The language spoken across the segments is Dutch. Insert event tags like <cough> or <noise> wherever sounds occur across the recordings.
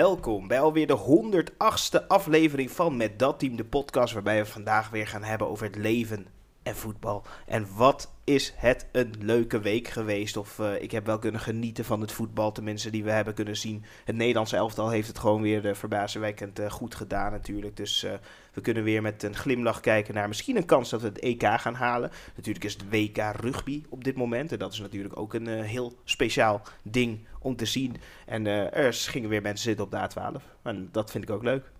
welkom bij alweer de 108ste aflevering van Met Dat Team, de podcast waarbij we vandaag weer gaan hebben over het leven en voetbal. En wat is het een leuke week geweest. Of uh, ik heb wel kunnen genieten van het voetbal, tenminste die we hebben kunnen zien. Het Nederlandse elftal heeft het gewoon weer uh, goed gedaan natuurlijk. Dus we kunnen weer met een glimlach kijken naar misschien een kans dat we het EK gaan halen. Natuurlijk is het WK rugby op dit moment. En dat is natuurlijk ook een heel speciaal ding om te zien. En er gingen weer mensen zitten op de A12. En dat vind ik ook leuk.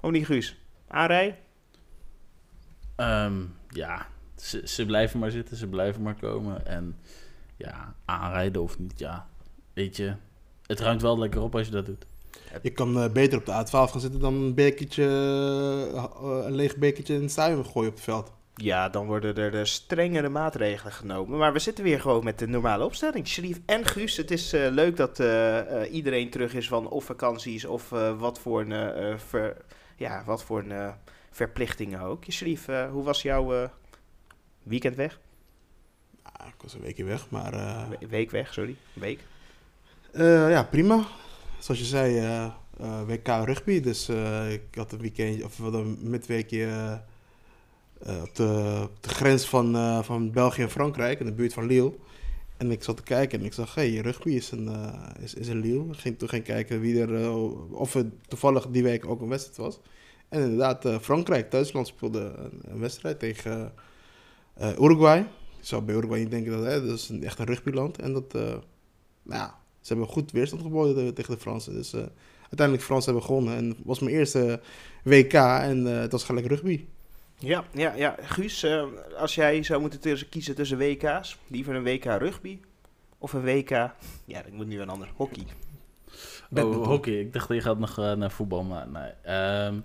Hoe niet, Guus? Aanrij? Um, ja, ze, ze blijven maar zitten, ze blijven maar komen. En ja, aanrijden of niet, ja, weet je, het ruimt wel lekker op als je dat doet. Je kan uh, beter op de A12 gaan zitten dan een bekertje, uh, een leeg bekertje in het stadion gooien op het veld. Ja, dan worden er de strengere maatregelen genomen. Maar we zitten weer gewoon met de normale opstelling. Sharif en Guus, het is uh, leuk dat iedereen terug is van of vakanties of wat voor een, ver, ja, wat voor een verplichtingen ook. Sharif, hoe was jouw Weekend weg? Ja, ik was een weekje weg, maar... Uh, week weg, sorry. Week? Uh, ja, prima. Zoals je zei, uh, WK rugby. Dus ik had een weekend, of een midweekje op, de, op de grens van, van België en Frankrijk, in de buurt van Lille. En ik zat te kijken en ik zag, hé, hey, rugby is een, is, is een Lille. Ik ging toen gaan kijken wie er, of er toevallig die week ook een wedstrijd was. En inderdaad, Frankrijk, Duitsland speelde een, een wedstrijd tegen uh, Uruguay. Je zou bij Uruguay niet denken dat, hè, dat is een, echt een rugbyland. En dat, uh, nou ja, ze hebben goed weerstand geboden tegen de Fransen. Dus uh, uiteindelijk Fransen hebben gewonnen. En het was mijn eerste WK en het was gelijk rugby. Ja, ja, ja. Guus, als jij zou moeten tussen, kiezen tussen WK's, liever een WK rugby of een WK, ja, ik moet nu een ander, hockey. Oh, hockey. Ik dacht, je gaat nog naar voetbal, maar nee. Um,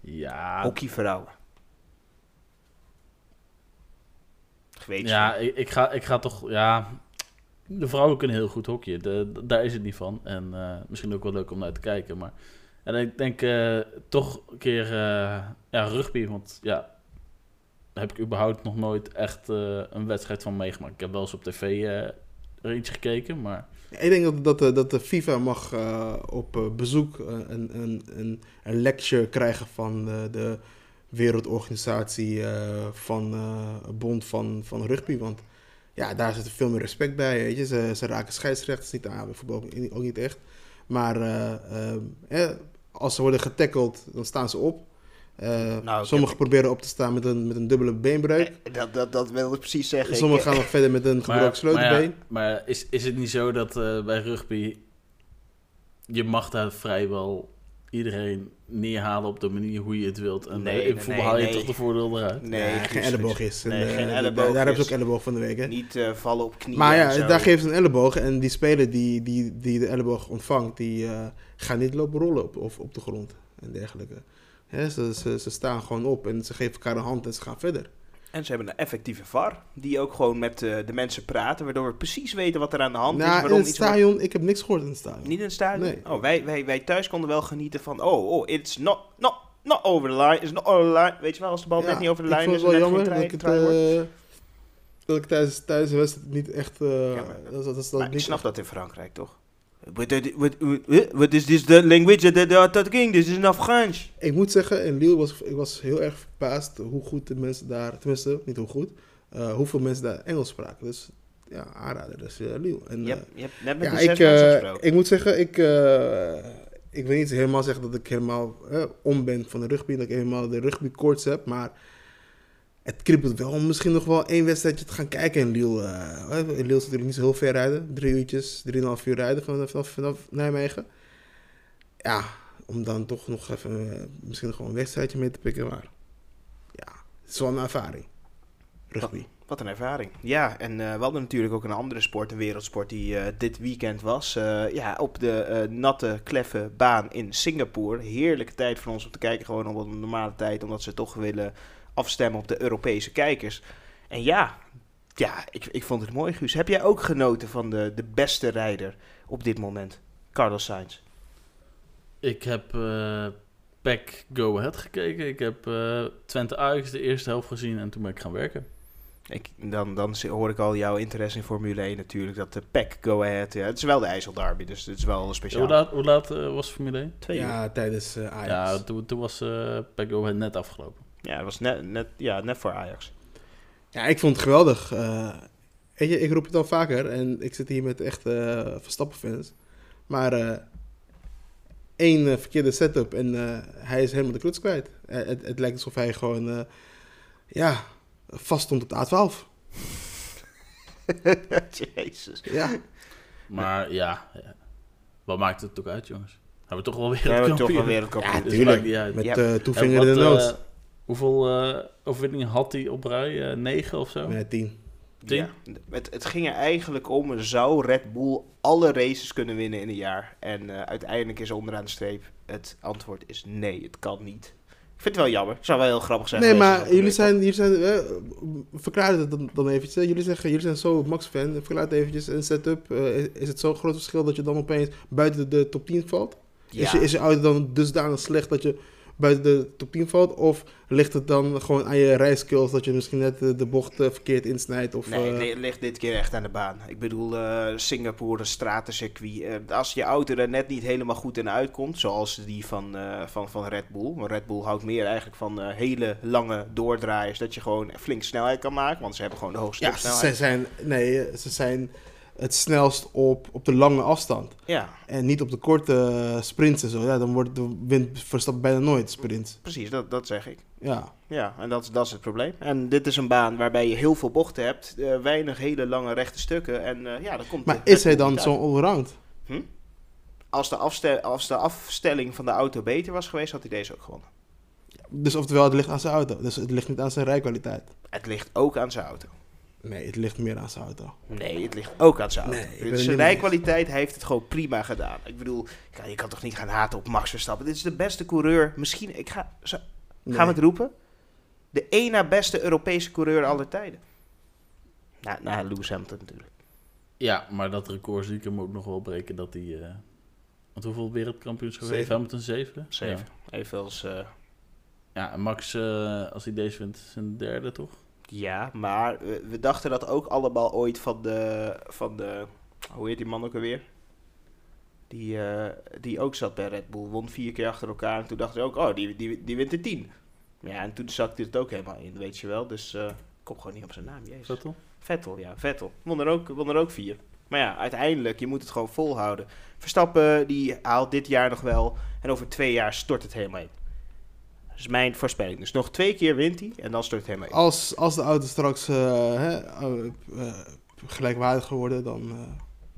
ja. Hockey vrouwen. Ja, ik, ik, ga, ik ga toch... Ja, de vrouwen kunnen heel goed hockeyen. De, daar is het niet van. En uh, misschien ook wel leuk om naar te kijken. Maar en ik denk uh, toch een keer uh, ja, rugby. Want ja, daar heb ik überhaupt nog nooit echt een wedstrijd van meegemaakt. Ik heb wel eens op tv er iets gekeken, maar... Ik denk dat, dat, dat de FIFA mag op bezoek een, een, een, een lecture krijgen van de wereldorganisatie uh, van uh, Bond van, van Rugby. Want ja, daar zit veel meer respect bij. Weet je. Ze, ze raken scheidsrechters niet aan, bij voetbal ook, ook niet echt. Maar uh, als ze worden getackeld, dan staan ze op. Nou, sommigen proberen op te staan met een, met een dubbele beenbreuk. Dat, dat, dat wil ik precies zeggen. Sommigen gaan nog verder met een gebroken sleutelbeen. Maar, maar, is, is het niet zo dat bij rugby je mag daar vrijwel iedereen neerhalen op de manier hoe je het wilt. En nee, in voetbal haal je toch de voordeel eruit. Nee, geen elleboog is. Nee, en, geen elleboog daar, daar hebben ze ook elleboog van de week. Hè? Niet uh, vallen op knieën. Maar ja, daar geeft een elleboog. En die speler die, die, die de elleboog ontvangt, die uh, gaat niet lopen rollen op, of op de grond en dergelijke. Hè, ze, ze, ze staan gewoon op en ze geven elkaar een hand en ze gaan verder. En ze hebben een effectieve VAR, die ook gewoon met uh, de mensen praten, waardoor we precies weten wat er aan de hand nou, is. Waarom in het stadion, wat... ik heb niks gehoord in het stadion. Niet in het stadion? Nee. Oh, wij, wij, wij thuis konden wel genieten van, oh, oh, it's not, not, not over the line, it's not over the line. Weet je wel, als de bal ja, net niet over de lijn is. Ik vond het wel jammer dat ik, het, uh, dat ik tijdens, tijdens de wedstrijd niet echt... Uh, ja, maar, dat, dat, dat, maar ik snap echt... dat in Frankrijk, toch? What is this the language that they are talking? This is in Frans. Ik moet zeggen, in Lille was ik was heel erg verbaasd hoe goed de mensen daar, tenminste niet hoe goed, uh, hoeveel mensen daar Engels spraken. Dus ja, aanrader, dus uh, Lille. En, je, hebt, je hebt net met ja, de ik, uh, ik moet zeggen, ik, ik wil niet helemaal zeggen dat ik helemaal om ben van de rugby, dat ik helemaal de rugby koorts heb, maar het kriebelt wel om misschien nog wel één wedstrijdje te gaan kijken in Lille. Uh, Lille is natuurlijk niet zo heel ver rijden. Drie uurtjes, drieënhalf uur rijden vanaf, vanaf, vanaf Nijmegen. Ja, om dan toch nog even uh, misschien gewoon een wedstrijdje mee te pikken. Maar ja, het is wel een ervaring. Rugby. Wat, een ervaring. Ja, en uh, we hadden natuurlijk ook een andere sport, een wereldsport die dit weekend was. ja, op de natte, kleffe baan in Singapore. Heerlijke tijd voor ons om te kijken, gewoon op een normale tijd. Omdat ze toch willen afstemmen op de Europese kijkers. En ja, ja ik, ik vond het mooi, Guus. Heb jij ook genoten van de, de beste rijder op dit moment, Carlos Sainz? Ik heb uh, Pack Go Ahead gekeken. Ik heb uh, Twente Ajax de eerste helft gezien en toen ben ik gaan werken. Ik, dan, dan hoor ik al jouw interesse in Formule 1 natuurlijk. Dat de PEC Go Ahead. Ja, het is wel de IJsselderby, dus het is wel speciaal. Hoe laat, hoe laat uh, was Formule 1? Twee ja, tijdens uh, Ajax. Ja, toen, toen was uh, PEC Go Ahead net afgelopen. Ja, het was net, net, ja, net voor Ajax. Ja, ik vond het geweldig. weet je, ik roep het al vaker en ik zit hier met echt Verstappen-fans. Maar één verkeerde setup en hij is helemaal de kluts kwijt. het, het lijkt alsof hij gewoon... ja, vast stond op de A12. <laughs> Jezus. Ja. Maar ja, ja, wat maakt het ook uit, jongens? Hebben we toch wel toch wel wereldkampioen. Ja, tuurlijk. Dus Met ja. uh, toevinger in de nood. Hoeveel uh, overwinningen had hij op rij? negen of zo? Nee, tien. tien? Ja. Het, het, ging er eigenlijk om, zou Red Bull alle races kunnen winnen in een jaar? En uiteindelijk is onderaan de streep het antwoord is nee, het kan niet. Ik vind het wel jammer. Zou wel heel grappig zijn. Nee, maar jullie zijn, jullie zijn uh, verklaar het dan, dan eventjes. Jullie zeggen, jullie zijn zo Max-fan. Verklaar het eventjes. Een setup. Uh, is het zo'n groot verschil dat je dan opeens buiten de top 10 valt? Ja. Is, je, is je auto dan dusdanig slecht dat je buiten de top 10 valt? Of ligt het dan gewoon aan je rijskills dat je misschien net de, bocht uh, verkeerd insnijdt? Of, nee, uh... het ligt dit keer echt aan de baan. Ik bedoel, uh, Singapore, stratencircuit. als je auto er net niet helemaal goed in uitkomt, zoals die van, van, van Red Bull. Red Bull houdt meer eigenlijk van hele lange doordraaiers, dat je gewoon flink snelheid kan maken. Want ze hebben gewoon de hoogste ja, snelheid. Ze zijn, nee, ze zijn het snelst op, op de lange afstand. Ja. En niet op de korte sprints en zo. Ja, dan wordt de wind Verstappen bijna nooit sprint. Precies, dat, dat zeg ik. Ja. Ja, en dat, dat is het probleem. En dit is een baan waarbij je heel veel bochten hebt, uh, weinig hele lange rechte stukken. En uh, ja, dan komt Maar is hij dan zo'n allround? Hm? Als de, afstel, als de afstelling van de auto beter was geweest, had hij deze ook gewonnen. Dus oftewel, het ligt aan zijn auto. Dus het ligt niet aan zijn rijkwaliteit. Het ligt ook aan zijn auto. Nee, het ligt meer aan zijn auto. Nee, het ligt ook aan zijn auto. Nee, zijn rijkwaliteit heeft het gewoon prima gedaan. Ik bedoel, je kan toch niet gaan haten op Max Verstappen. Dit is de beste coureur. Misschien, ik ga, zo, gaan we het roepen? De één na beste Europese coureur aller tijden. Na, na Lewis Hamilton natuurlijk. Ja, maar dat record zie ik hem ook nog wel breken dat hij... Uh, want hoeveel wereldkampioenschappen heeft Hamilton? Zeven? Zeven. Ja. Even als... Uh... Ja, en Max, uh, als hij deze wint, zijn derde toch? Ja, maar we, we, dachten dat ook allemaal ooit van de, van de... Hoe heet die man ook alweer? Die, uh, die ook zat bij Red Bull. Won vier keer achter elkaar. En toen dachten ze ook, oh, die, die, die wint de tien. Ja, en toen zakte het ook helemaal in, weet je wel. Dus uh, ik kom gewoon niet op zijn naam. Jezus. Vettel? Vettel, ja. Vettel. Won er, ook, won er ook vier. Maar ja, uiteindelijk, je moet het gewoon volhouden. Verstappen, die haalt dit jaar nog wel. En over twee jaar stort het helemaal in. Dat is mijn voorspelling. Dus nog twee keer wint hij en dan stort het helemaal in. Als, als de auto straks uh, hè, uh, gelijkwaardig geworden, dan,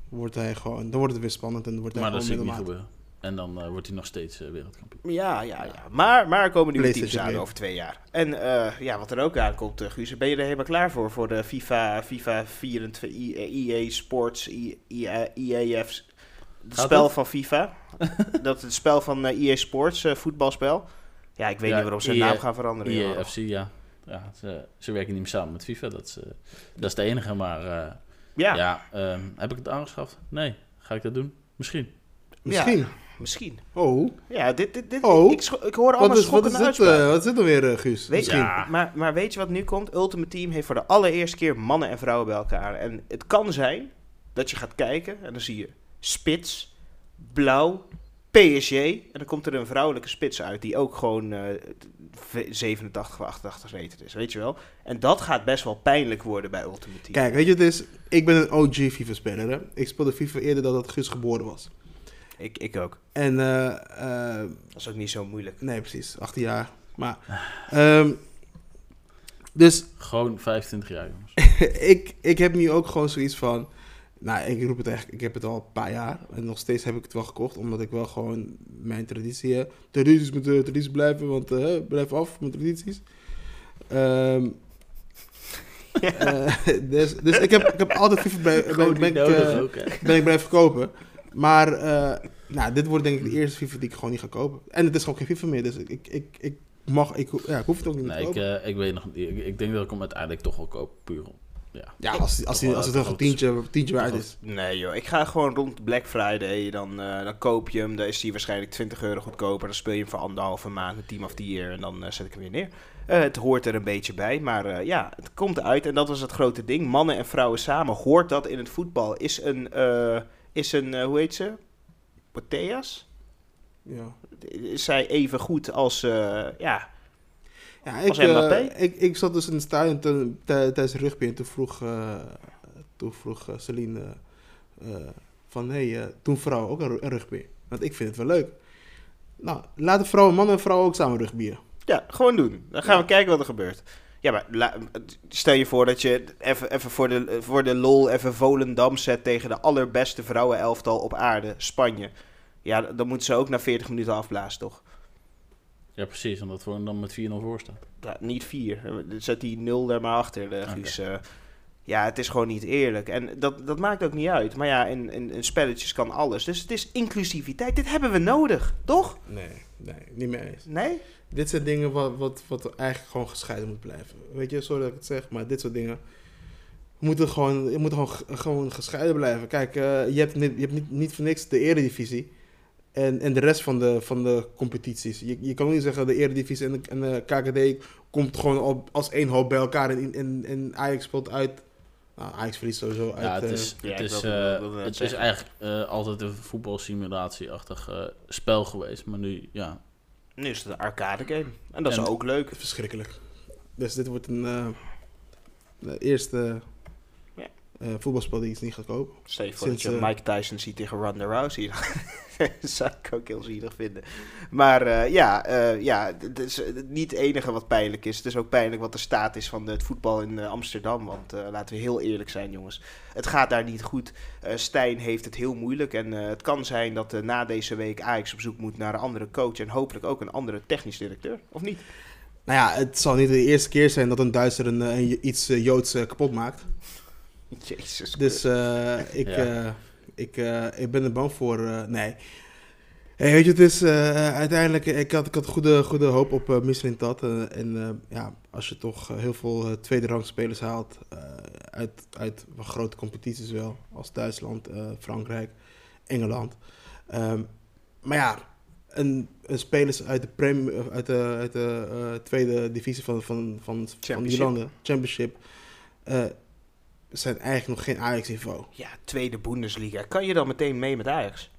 wordt hij gewoon, dan wordt het weer spannend. En dan wordt hij maar dat zie ik niet gebeuren. En dan uh, wordt hij nog steeds uh, wereldkampioen. Ja, ja, ja. Maar, maar er komen nieuwe teams aan over twee jaar. En uh, ja, wat er ook aankomt, Guus, ben je er helemaal klaar voor? Voor de FIFA, FIFA 24, EA Sports, EA, EAF, het spel van FIFA. <laughs> dat het spel van EA Sports, voetbalspel. Ja, ik weet ja, niet waarom ze de naam gaan veranderen. EAFC, ja. ja ze, ze, werken niet meer samen met FIFA, dat is, dat is de enige. Maar ja, ja um, heb ik het aangeschaft? Nee. Ga ik dat doen? Misschien. Misschien. Ja. Misschien. Oh. Ja, dit, dit, dit, oh. Ik, ik hoor allemaal wat schokkende wat is dit, uh, wat is dit dan weer, uh, Guus? Weet je, ja. maar, maar weet je wat nu komt? Ultimate Team heeft voor de allereerste keer mannen en vrouwen bij elkaar. En het kan zijn dat je gaat kijken en dan zie je spits, blauw, PSG. En dan komt er een vrouwelijke spits uit die ook gewoon uh, 87 of 88 rated is, weet je wel. En dat gaat best wel pijnlijk worden bij Ultimate Team. Kijk, weet je, het is, ik ben een OG FIFA-speler. Ik speelde FIFA eerder dan dat Guus geboren was. Ik, ik ook. En, uh, uh, dat is ook niet zo moeilijk. Nee, precies. 18 jaar. Maar, um, dus... Gewoon 25 jaar, jongens. <laughs> ik, ik heb nu ook gewoon zoiets van... Nou, ik roep het echt, ik heb het al een paar jaar. En nog steeds heb ik het wel gekocht, omdat ik wel gewoon mijn traditie heb. Tradities moeten tradities blijven, want uh, blijf af met tradities. <laughs> Um, uh, dus, dus ik heb, ik heb altijd FIFA bij, ben, ben, uh, ben ik blijven kopen. Maar nou, dit wordt denk ik de eerste FIFA die ik gewoon niet ga kopen. En het is gewoon geen FIFA meer, dus ik, ik, ik, mag, ik, ja, ik hoef het ook niet nee, te kopen. Ik, ik weet nog ik, ik denk dat ik hem uiteindelijk toch wel koop, puur om. Ja, ja als, als, als, als het een tientje, tientje waard is. Nee joh, ik ga gewoon rond Black Friday, dan, uh, dan koop je hem. Dan is hij waarschijnlijk 20 euro goedkoper. Dan speel je hem voor anderhalve maand, een team of the year. En dan uh, zet ik hem weer neer. het hoort er een beetje bij, maar ja, het komt uit en dat was het grote ding. Mannen en vrouwen samen, hoort dat in het voetbal? Is een, is een hoe heet ze? Poteas? Ja. Is zij even goed als, ja, ja, ik, uh, ik, ik zat dus in het stadion tijdens rugby en toen vroeg, uh, toen vroeg uh, Celine van, hé, hey, doen vrouwen ook een, rugby? Want ik vind het wel leuk. Nou, laten vrouwen, mannen en vrouwen ook samen rugbyen. Ja, gewoon doen. Dan gaan we kijken wat er gebeurt. Ja, maar stel je voor dat je even, even voor, de, voor de lol even Volendam zet tegen de allerbeste vrouwenelftal op aarde, Spanje. Ja, dan moeten ze ook na 40 minuten afblazen, toch? Ja, precies. Omdat we dan met 4-0 voor staan. Ja, niet 4. Zet die 0 er maar achter, de Guus. Okay. Uh, ja, het is gewoon niet eerlijk. En dat, dat maakt ook niet uit. Maar ja, in, in, in, spelletjes kan alles. Dus het is inclusiviteit. Dit hebben we nodig, toch? Nee, nee, niet meer eens. Nee? Dit zijn dingen wat, wat, wat eigenlijk gewoon gescheiden moet blijven. Weet je, sorry dat ik het zeg, maar dit soort dingen moeten gewoon, je moet gewoon, gewoon gescheiden blijven. Kijk, uh, je hebt, niet, je hebt niet, niet voor niks de eredivisie. En, en de rest van de, van de competities. Je, je kan niet zeggen de Eredivisie en de, en de KKD komt gewoon op, als één hoop bij elkaar. En, en, en Ajax speelt uit. Nou, Ajax verliest sowieso uit. Ja, het is, uh, het is, uh, het is eigenlijk uh, altijd een voetbalsimulatie-achtig spel geweest. Maar nu, ja. Nu is het een arcade game. En dat en, is ook leuk. Verschrikkelijk. Dus dit wordt een... de eerste uh, voetbalspel die iets niet gaat kopen. Stel je voor dat je Mike Tyson ziet tegen Ronda Rousey. <laughs> dat zou ik ook heel zielig vinden. Maar uh, ja, ja het is niet het enige wat pijnlijk is. Het is ook pijnlijk wat de staat is van het voetbal in Amsterdam. Want laten we heel eerlijk zijn, jongens. Het gaat daar niet goed. Stijn heeft het heel moeilijk. En het kan zijn dat na deze week Ajax op zoek moet naar een andere coach. En hopelijk ook een andere technisch directeur. Of niet? Nou ja, het zal niet de eerste keer zijn dat een Duitser een, een iets Joods kapot maakt. <laughs> Jezus. Dus uh, ik, ja. uh, ik, uh, ik ben er bang voor. nee. Hey, weet je, het is uiteindelijk. Ik had, ik had goede, goede hoop op uh, Michelin Tat. en ja, als je toch heel veel tweede rang spelers haalt. uit, uit grote competities wel. Als Duitsland, Frankrijk, Engeland. Um, maar ja, een, een spelers uit de, premier, uit de, uit de tweede divisie van, van, van, van die landen, Championship zijn eigenlijk nog geen Ajax-niveau. Ja, tweede Bundesliga. Kan je dan meteen mee met Ajax?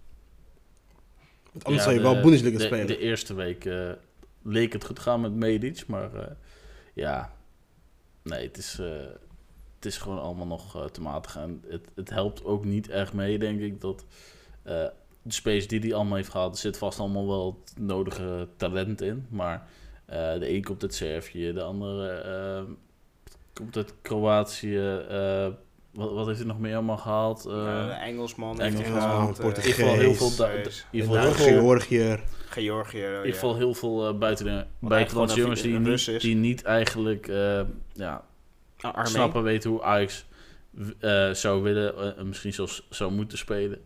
Want anders zou je wel Bundesliga spelen. De eerste week uh, leek het goed gaan met Medic, maar uh, ja, nee, het is, uh, het is gewoon allemaal nog te matig. En het, het helpt ook niet echt mee, denk ik, dat de space die hij allemaal heeft gehad, er zit vast allemaal wel het nodige talent in. Maar de een komt uit Servië, de andere komt uit Kroatië. Uh, wat, wat heeft hij nog meer allemaal gehaald? Uh, Engelsman, Engelsman Portugees. heel veel, heel veel Georgië. Georgië. In ieder geval heel veel uh, buiten, buitenlandse jongens die niet, die niet eigenlijk uh, ja, snappen weten hoe Ajax uh, zou willen, uh, misschien zelfs zou moeten spelen.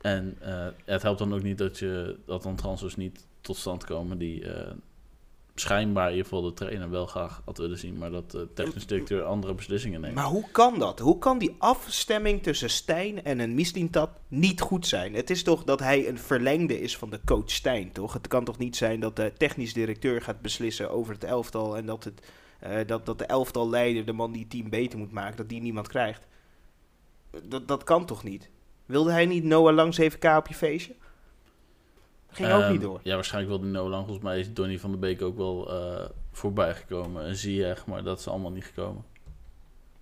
En het helpt dan ook niet dat, je, dat dan transfers niet tot stand komen die schijnbaar in ieder geval de trainer wel graag had willen zien, maar dat de technisch directeur andere beslissingen neemt. Maar hoe kan dat? Hoe kan die afstemming tussen Stijn en een Mislintat niet goed zijn? Het is toch dat hij een verlengde is van de coach Stijn, toch? Het kan toch niet zijn dat de technisch directeur gaat beslissen over het elftal en dat, het, uh, dat, dat de elftal leider, de man die het team beter moet maken, dat die niemand krijgt? Dat, dat kan toch niet? Wilde hij niet Noah Langs even K op je feestje? Ging ook niet ehm, door. Ja, waarschijnlijk wel die no lang. Volgens mij is Donny van der Beek ook wel uh, voorbij gekomen. En zie je maar dat is allemaal niet gekomen.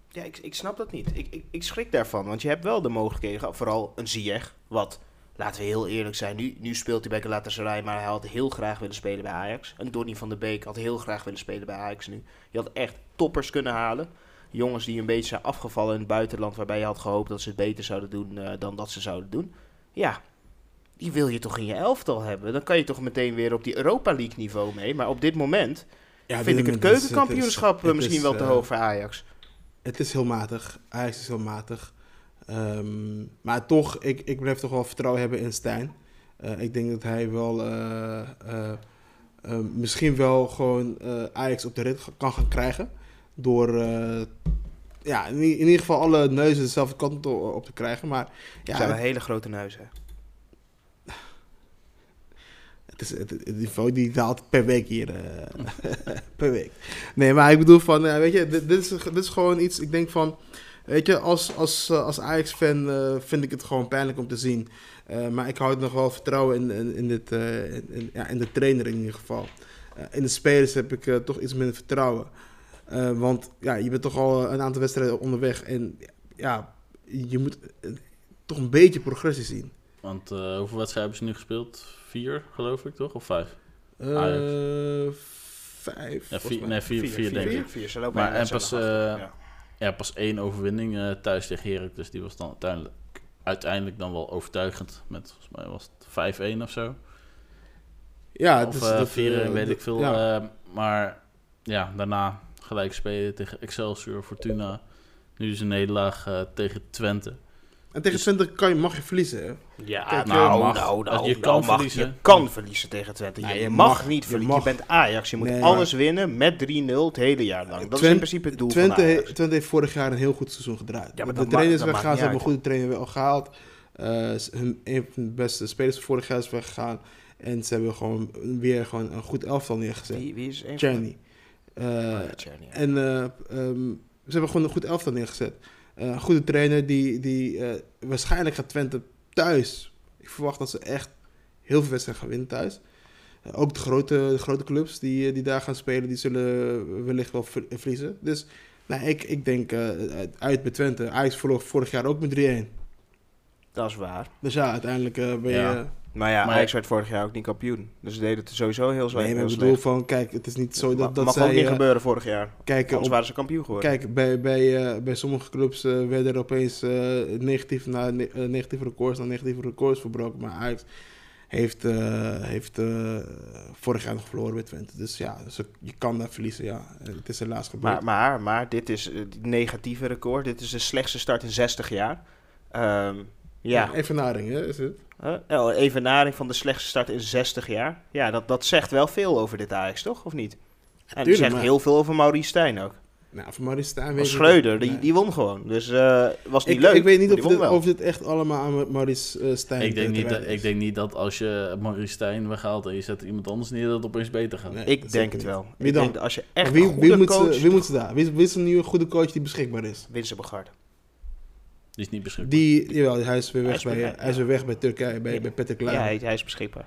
Ja, ik, ik snap dat niet. Ik, ik, ik schrik daarvan. Want je hebt wel de mogelijkheden, vooral een Ziyech. Wat, laten we heel eerlijk zijn, nu, nu speelt hij bij Galatasaray, maar hij had heel graag willen spelen bij Ajax. En Donny van der Beek had heel graag willen spelen bij Ajax nu. Je had echt toppers kunnen halen. Jongens die een beetje zijn afgevallen in het buitenland, waarbij je had gehoopt dat ze het beter zouden doen uh, dan dat ze zouden doen. Ja, die wil je toch in je elftal hebben. Dan kan je toch meteen weer op die Europa League niveau mee. Maar op dit moment ja, vind ik het keukenkampioenschap eh, misschien wel te hoog voor Ajax. Het is heel matig. Ajax is heel matig. Um, maar toch, ik, ik blijf toch wel vertrouwen hebben in Stijn. Uh, ik denk dat hij wel uh, uh, misschien wel gewoon Ajax op de rit kan gaan krijgen. Door ja, in, in, ieder geval alle neuzen dezelfde kant op te krijgen. Maar, ja, zijn een hele grote neuzen het, is, het, niveau die daalt per week hier. <laughs> per week. Nee, maar ik bedoel van, weet je, dit, is, dit is gewoon iets, ik denk van... Weet je, als, als, als Ajax-fan vind ik het gewoon pijnlijk om te zien. maar ik houd nog wel vertrouwen in, in, in dit, ja, in de trainer in ieder geval. in de spelers heb ik toch iets minder vertrouwen. want ja, je bent toch al een aantal wedstrijden onderweg. En ja, je moet toch een beetje progressie zien. Want hoeveel wedstrijden hebben ze nu gespeeld? Vier, geloof ik, toch? Of vijf? Uh, vijf. Ja, vier, nee, vier, vier, vier, denk ik. Vier, ze maar en pas, uh, ja. ja. pas één overwinning uh, thuis tegen Heracles. Die was dan uiteindelijk, uiteindelijk dan wel overtuigend. Met, volgens mij was het 5-1 of zo. Ja, of uh, vier, weet ik veel. Ja. maar ja, daarna gelijk spelen tegen Excelsior, Fortuna. Nu is een nederlaag tegen Twente. En tegen Twente kan je, mag je verliezen, hè? Ja, Kijk, nou, mag, nou, nou, je kan mag, verliezen. Je kan verliezen tegen Twente. je, mag, niet verliezen. Je, bent Ajax. Je moet alles winnen met 3-0 het hele jaar lang. Dat is in principe het doel Twente, van Ajax. Twente heeft vorig jaar een heel goed seizoen gedraaid. Ja, maar de trainer is weggegaan. Ze hebben een goede trainer al gehaald. Uh, hun, een van de beste spelers van vorig jaar is weggegaan. En ze hebben gewoon weer gewoon een goed elftal neergezet. Wie, wie is een Czerny. Uh, oh, ja, En uh, um, ze hebben gewoon een goed elftal neergezet. Eh, een goede trainer die, die uh, waarschijnlijk gaat Twente thuis. Ik verwacht dat ze echt heel veel wedstrijden gaan winnen thuis. Uh, ook de grote, de grote clubs die, die daar gaan spelen, die zullen wellicht wel verliezen. Dus nou, ik, ik denk uit bij Twente. Ajax verloor vorig jaar ook met 3-1. Dat is waar. Dus ja, uiteindelijk ben je... Maar ja, maar Ajax werd vorig jaar ook niet kampioen. Dus ze deden het sowieso heel zwaar. Nee, maar ik bedoel van, kijk, het is niet zo dat, dat mag zij... ook niet gebeuren vorig jaar. Kijk, Anders op, waren ze kampioen geworden. Kijk, bij, bij, uh, bij sommige clubs uh, werden er opeens negatief na, ne negatieve records na negatieve records verbroken. Maar Ajax heeft, heeft vorig jaar nog verloren met Twente. Dus ja, dus je kan daar verliezen, ja. Het is helaas gebeurd. Maar, maar, maar dit is het negatieve record. Dit is de slechtste start in 60 jaar. Um, ja. evenaring, hè, is het? Uh, evenaring van de slechtste start in 60 jaar. Ja, dat, dat zegt wel veel over dit Ajax, toch? Of niet? En het zegt heel veel over Maurice Stijn ook. Nou, voor Maurice Stijn weet Schreuder, die, die won gewoon. Dus uh, was niet ik, leuk. Ik weet niet of dit, of dit, echt allemaal aan Maurice uh, Stijn ik denk, niet dat, ik denk niet dat als je Maurice Stijn weghaalt en je zet iemand anders neer, dat het opeens beter gaat. Nee, ik denk het wel. Wie dan? Denk als je echt wie, wie, moet coach... Ze, wie moet ze daar? Wie, wie is een nieuwe goede coach die beschikbaar is? Winston Bogarde. Die is niet beschikbaar. Die, jawel, hij is weer weg, hij is bij, hij is weer weg bij Turkije, bij, ja. bij Peter Klein. Ja, hij, hij, is beschikbaar.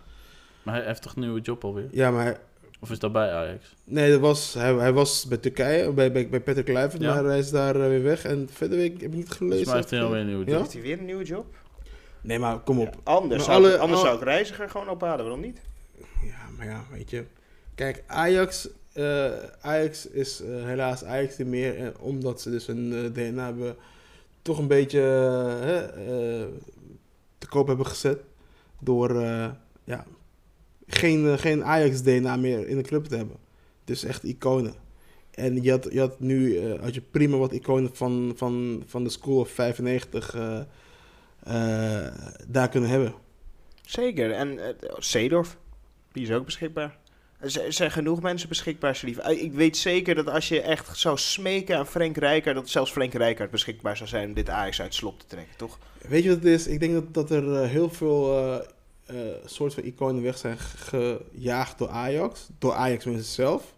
Maar hij heeft toch een nieuwe job alweer? Ja, maar... Of is dat bij Ajax? Nee, dat was, hij, hij was bij Turkije, bij, bij, bij Peter Kluivert, ja. maar hij is daar uh, weer weg. En verder heb ik, heb ik niet gelezen. Maar heeft hij alweer een nieuwe job? Ja? Heeft hij weer een nieuwe job? Nee, maar kom op. Ja, anders zou, alle, anders al... zou ik reiziger gewoon ophalen, waarom niet? Ja, maar ja, weet je. Kijk, Ajax, uh, Ajax is uh, helaas Ajax niet meer, omdat ze dus een DNA hebben toch een beetje uh, te koop hebben gezet. Door uh, ja, geen, geen Ajax-DNA meer in de club te hebben. Dus echt iconen. En je had, je had nu had je prima wat iconen van, van, van de School of 95 daar kunnen hebben. Zeker. En Seedorf, die is ook beschikbaar. Er zijn genoeg mensen beschikbaar, Slief. Ik weet zeker dat als je echt zou smeken aan Frank Rijkaard... dat zelfs Frank Rijkaard beschikbaar zou zijn om dit Ajax uit slop te trekken, toch? Weet je wat het is? Ik denk dat, dat er uh, heel veel uh, uh, soort van iconen weg zijn gejaagd door Ajax. Door Ajax-mensen zelf.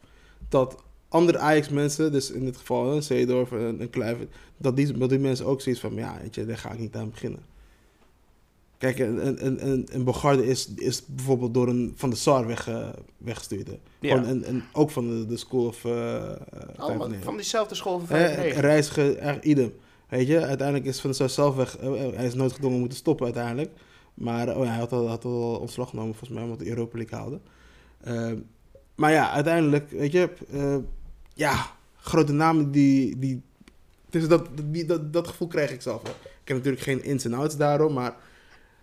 Dat andere Ajax-mensen, dus in dit geval een Zeedorf en, en Kluivert... Dat die, dat die mensen ook zoiets van, ja, weet je, daar ga ik niet aan beginnen. Kijk, een, een, een, een Bogarde is, is bijvoorbeeld door een Van de Sar weg, uh, weggestuurd. Ja. Een, een, ook van de, de School of... Uh, Allemaal van diezelfde school van uh, Reiziger, echt idem. Weet je, uiteindelijk is Van de Sar zelf weg. hij is nooit gedwongen moeten stoppen uiteindelijk. Maar oh ja, hij had al, had al ontslag genomen volgens mij, omdat de Europa League haalde. maar ja, uiteindelijk, weet je... ja, grote namen die... die dus dat, die, dat, dat gevoel krijg ik zelf. Ik heb natuurlijk geen ins en outs daarom, maar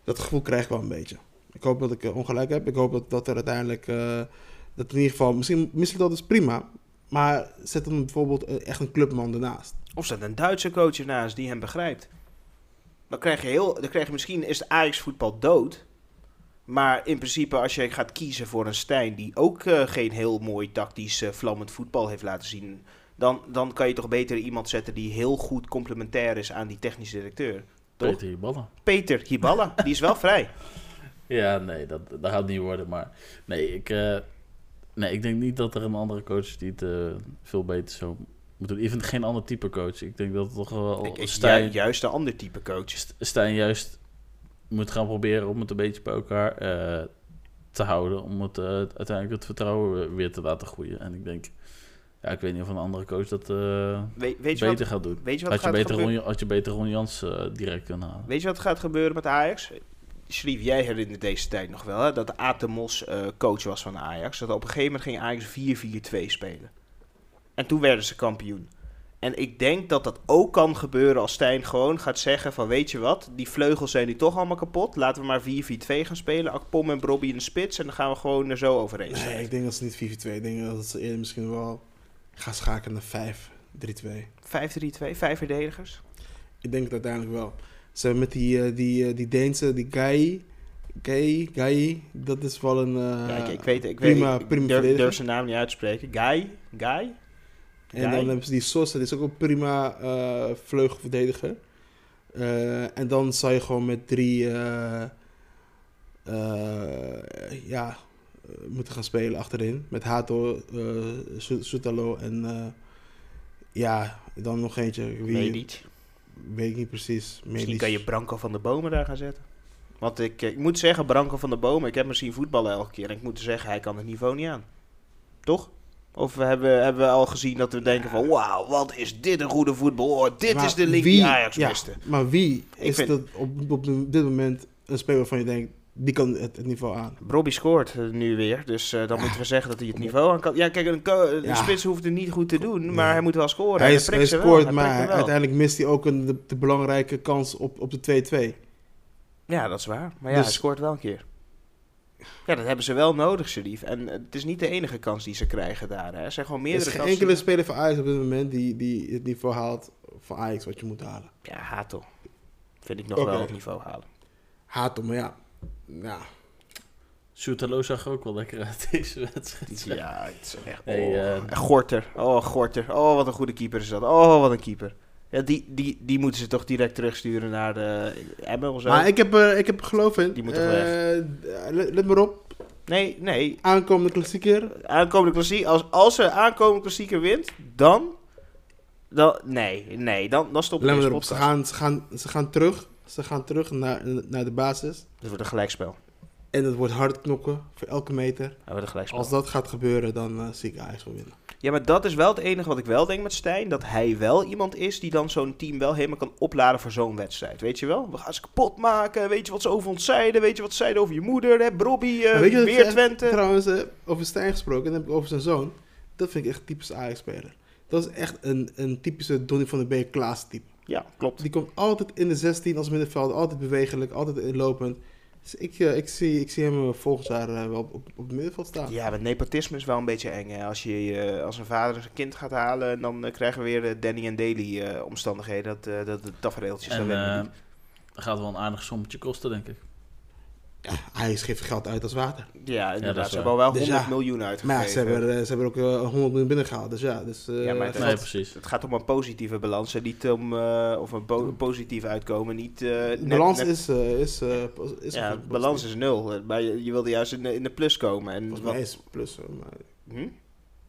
dat gevoel krijg ik wel een beetje. Ik hoop dat ik uh, ongelijk heb. Ik hoop dat, dat er uiteindelijk, uh, dat in ieder geval, misschien, dat is prima. Maar zet hem bijvoorbeeld uh, echt een clubman ernaast. Of zet een Duitse coach ernaast die hem begrijpt. Dan krijg je, heel, dan krijg je misschien, is de Ajax voetbal dood. Maar in principe, als je gaat kiezen voor een Stijn die ook geen heel mooi tactisch vlammend voetbal heeft laten zien. Dan, dan kan je toch beter iemand zetten die heel goed complementair is aan die technische directeur. Peter Hiballa. Peter Hiballa, die is wel vrij. <laughs> Ja, nee, dat, dat gaat niet worden. Maar nee, ik, uh, nee, ik denk niet dat er een andere coach is die het uh, veel beter zou moeten doen. Ik vind geen ander type coach. Ik denk dat het toch wel... Ik, Stijn, juist een ander type coach. Stijn juist moet gaan proberen om het een beetje bij elkaar uh, te houden. Om het uiteindelijk het vertrouwen weer te laten groeien. En ik denk... Ja, ik weet niet of een andere coach dat uh, weet, weet beter wat, gaat doen. Weet je wat had, je beter Ron, had je beter Ron Jans uh, direct kunnen halen. Weet je wat gaat gebeuren met Ajax? Schrief, jij herinnert deze tijd nog wel, hè, dat Atemos uh, coach was van Ajax. Dat op een gegeven moment ging Ajax 4-4-2 spelen. En toen werden ze kampioen. En ik denk dat dat ook kan gebeuren als Stijn gewoon gaat zeggen van... weet je wat, die vleugels zijn nu toch allemaal kapot. Laten we maar 4-4-2 gaan spelen. Akpom en Bobby in de spits. En dan gaan we gewoon er zo overheen Nee, ik denk dat ze niet 4-4-2. Ik denk dat ze eerder misschien wel gaan schakelen naar 5-3-2. 5-3-2, vijf verdedigers? Ik denk het uiteindelijk wel. Ze hebben met die, uh, die, uh, die Deense, die Guy... Guy, Guy, dat is wel een uh, ja, ik, ik, weet, ik prima, weet, ik, prima durf, durf zijn naam niet uit te spreken. Guy, Guy. En dan hebben ze die Sosa, die is ook een prima vleugelverdediger. En dan zou je gewoon met drie ja, moeten gaan spelen achterin. Met Hato, Soetalo en ja, dan nog eentje. Wie, niet. Weet ik niet precies. Misschien kan je Branko van de Bomen daar gaan zetten. Want ik, ik moet zeggen, Branko van de Bomen, ik heb hem zien voetballen elke keer. En ik moet zeggen, hij kan het niveau niet aan. Toch? Of hebben, hebben we al gezien dat we denken van... Wauw, wat is dit een goede voetbal. Oh, dit is de link die Ajax ja, miste. Maar wie is vind, dat op, op dit moment een speler waarvan je denkt... Die kan het, het niveau aan. Bobby scoort nu weer. Dus uh, dan moeten we zeggen dat hij het niveau aan kan. Ja, kijk, een, een spits hoeft het niet goed te doen. Maar hij moet wel scoren. Hij, is, hij scoort, maar uiteindelijk mist hij ook een, de, de belangrijke kans op, op de 2-2. Ja, dat is waar. Maar ja, dus, hij scoort wel een keer. Ja, dat hebben ze wel nodig, Sharif. En het is niet de enige kans die ze krijgen daar. Hè. Er zijn gewoon meerdere Er is geen enkele speler van Ajax op dit moment die, die het niveau haalt van Ajax wat je moet halen. Ja, Hato. Vind ik nog okay. wel het niveau halen. Hato, maar ja. Ja. Soetalo zag ook wel lekker uit <laughs> deze wedstrijd. Ja, het is echt... Hey, oh. uh, Gorter. Oh, Gorter. Oh, wat een goede keeper is dat. Oh, wat een keeper. Ja, die, die, die moeten ze toch direct terugsturen naar de Emmen of zo. Maar ik heb, uh, ik heb geloof in. Die moet toch weg. Uh, let, let maar op. Nee, nee. Aankomende klassieker. Aankomende klassieker. Als, als ze aankomende klassieker wint, dan... dan nee, nee. Dan, dan stoppen we erop. Ze gaan, ze, gaan, ze gaan terug. Ze gaan terug naar, naar de basis. Het wordt een gelijkspel. En het wordt hard knokken voor elke meter. Dat wordt een gelijkspel. Als dat gaat gebeuren, dan uh, zie ik Ajax wel winnen. Ja, maar dat is wel het enige wat ik wel denk met Stijn. Dat hij wel iemand is die dan zo'n team wel helemaal kan opladen voor zo'n wedstrijd. Weet je wel? We gaan ze kapot maken. Weet je wat ze over ons zeiden? Weet je wat ze zeiden over je moeder? Hè? Brobby, uh, weet je weer Twente. Trouwens, uh, over Stijn gesproken, dan heb ik over zijn zoon. Dat vind ik echt typisch Ajax-speler. Dat is echt een, een typische Donny van der Beek Klaas type. Ja, klopt. Die komt altijd in de 16 als middenveld. Altijd bewegelijk, altijd inlopend. Dus ik, uh, ik, zie, ik zie hem volgend jaar uh, wel op, op, het middenveld staan. Ja, met nepotisme is wel een beetje eng. Hè? Als, je, uh, als een vader zijn kind gaat halen, dan krijgen we weer de Danny en Daly omstandigheden. Dat, dat de tafereeltjes. En dat gaat wel een aardig sommetje kosten, denk ik. Ja, hij geeft geld uit als water. Ja, inderdaad. Ja, ze hebben al wel 100 dus ja, miljoen uitgegeven. Maar ze hebben, ze hebben ook uh, 100 miljoen binnengehaald. Dus ja, dus, uh, ja maar het, nee, gaat, precies. het gaat om een positieve balans en niet om uh, of een po positief uitkomen. Niet, net, balans net, is, is, is. Ja, balans is nul. Maar je, je wilde juist in de, in de plus komen. En Volgens mij is plus. Maar... Hm?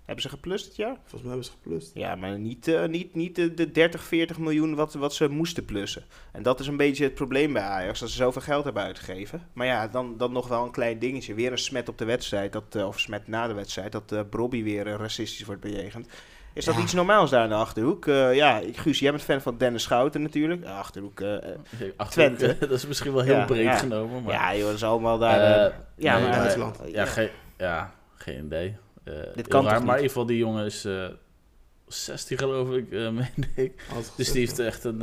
Hebben ze geplust dit jaar? Volgens mij hebben ze geplust. Ja, maar niet, uh, niet, niet de, de 30, 40 miljoen wat, wat ze moesten plussen. En dat is een beetje het probleem bij Ajax, dat ze zoveel geld hebben uitgegeven. Maar ja, dan, dan nog wel een klein dingetje. Weer een smet op de wedstrijd, dat, uh, of smet na de wedstrijd, dat uh, Brobby weer racistisch wordt bejegend. Is dat iets normaals daar in de Achterhoek? ja, Guus, jij bent fan van Dennis Schouten natuurlijk. Achterhoek, Achterhoek Twente. <laughs> dat is misschien wel heel ja, breed ja. genomen. Maar... Ja, joh, dat is allemaal daar... ja, nee, maar, Duitsland. ja, geen, ja, geen idee. Uh, Dit kan raar, maar in ieder geval die jongen is uh, 16 geloof ik, uh, <laughs> meen ik. Dus die heeft echt een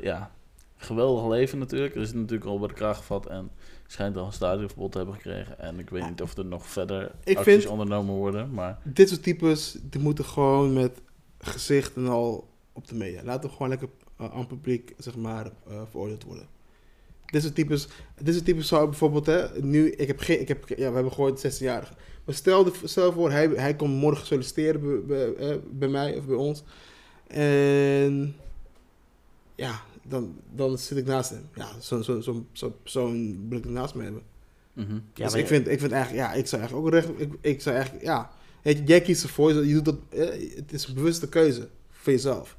ja, geweldig leven natuurlijk. Er is natuurlijk al bij de kraag gevat en schijnt al een stadionverbod te hebben gekregen. En ik weet niet of er nog verder ik acties vind, ondernomen worden. Maar... Dit soort types, die moeten gewoon met gezicht en al op de media. Laten we gewoon lekker aan het publiek, zeg maar, veroordeeld worden. Dit soort types, dit soort types zou bijvoorbeeld, hè, nu, ik heb geen, ik heb, ja, we hebben gehoord 16-jarige. Maar stel, de, stel voor, hij, hij komt morgen solliciteren bij, bij, bij, mij of bij ons. En ja, dan, dan zit ik naast hem. Ja, zo'n zo, zo, zo persoon wil ik naast me hebben. Mhm. dus ik, vind, ik vind eigenlijk, ja, ik zou eigenlijk ook recht, ik, ik zou eigenlijk, ja, weet je, jij kiest ervoor, je doet dat, eh, het is een bewuste keuze voor jezelf.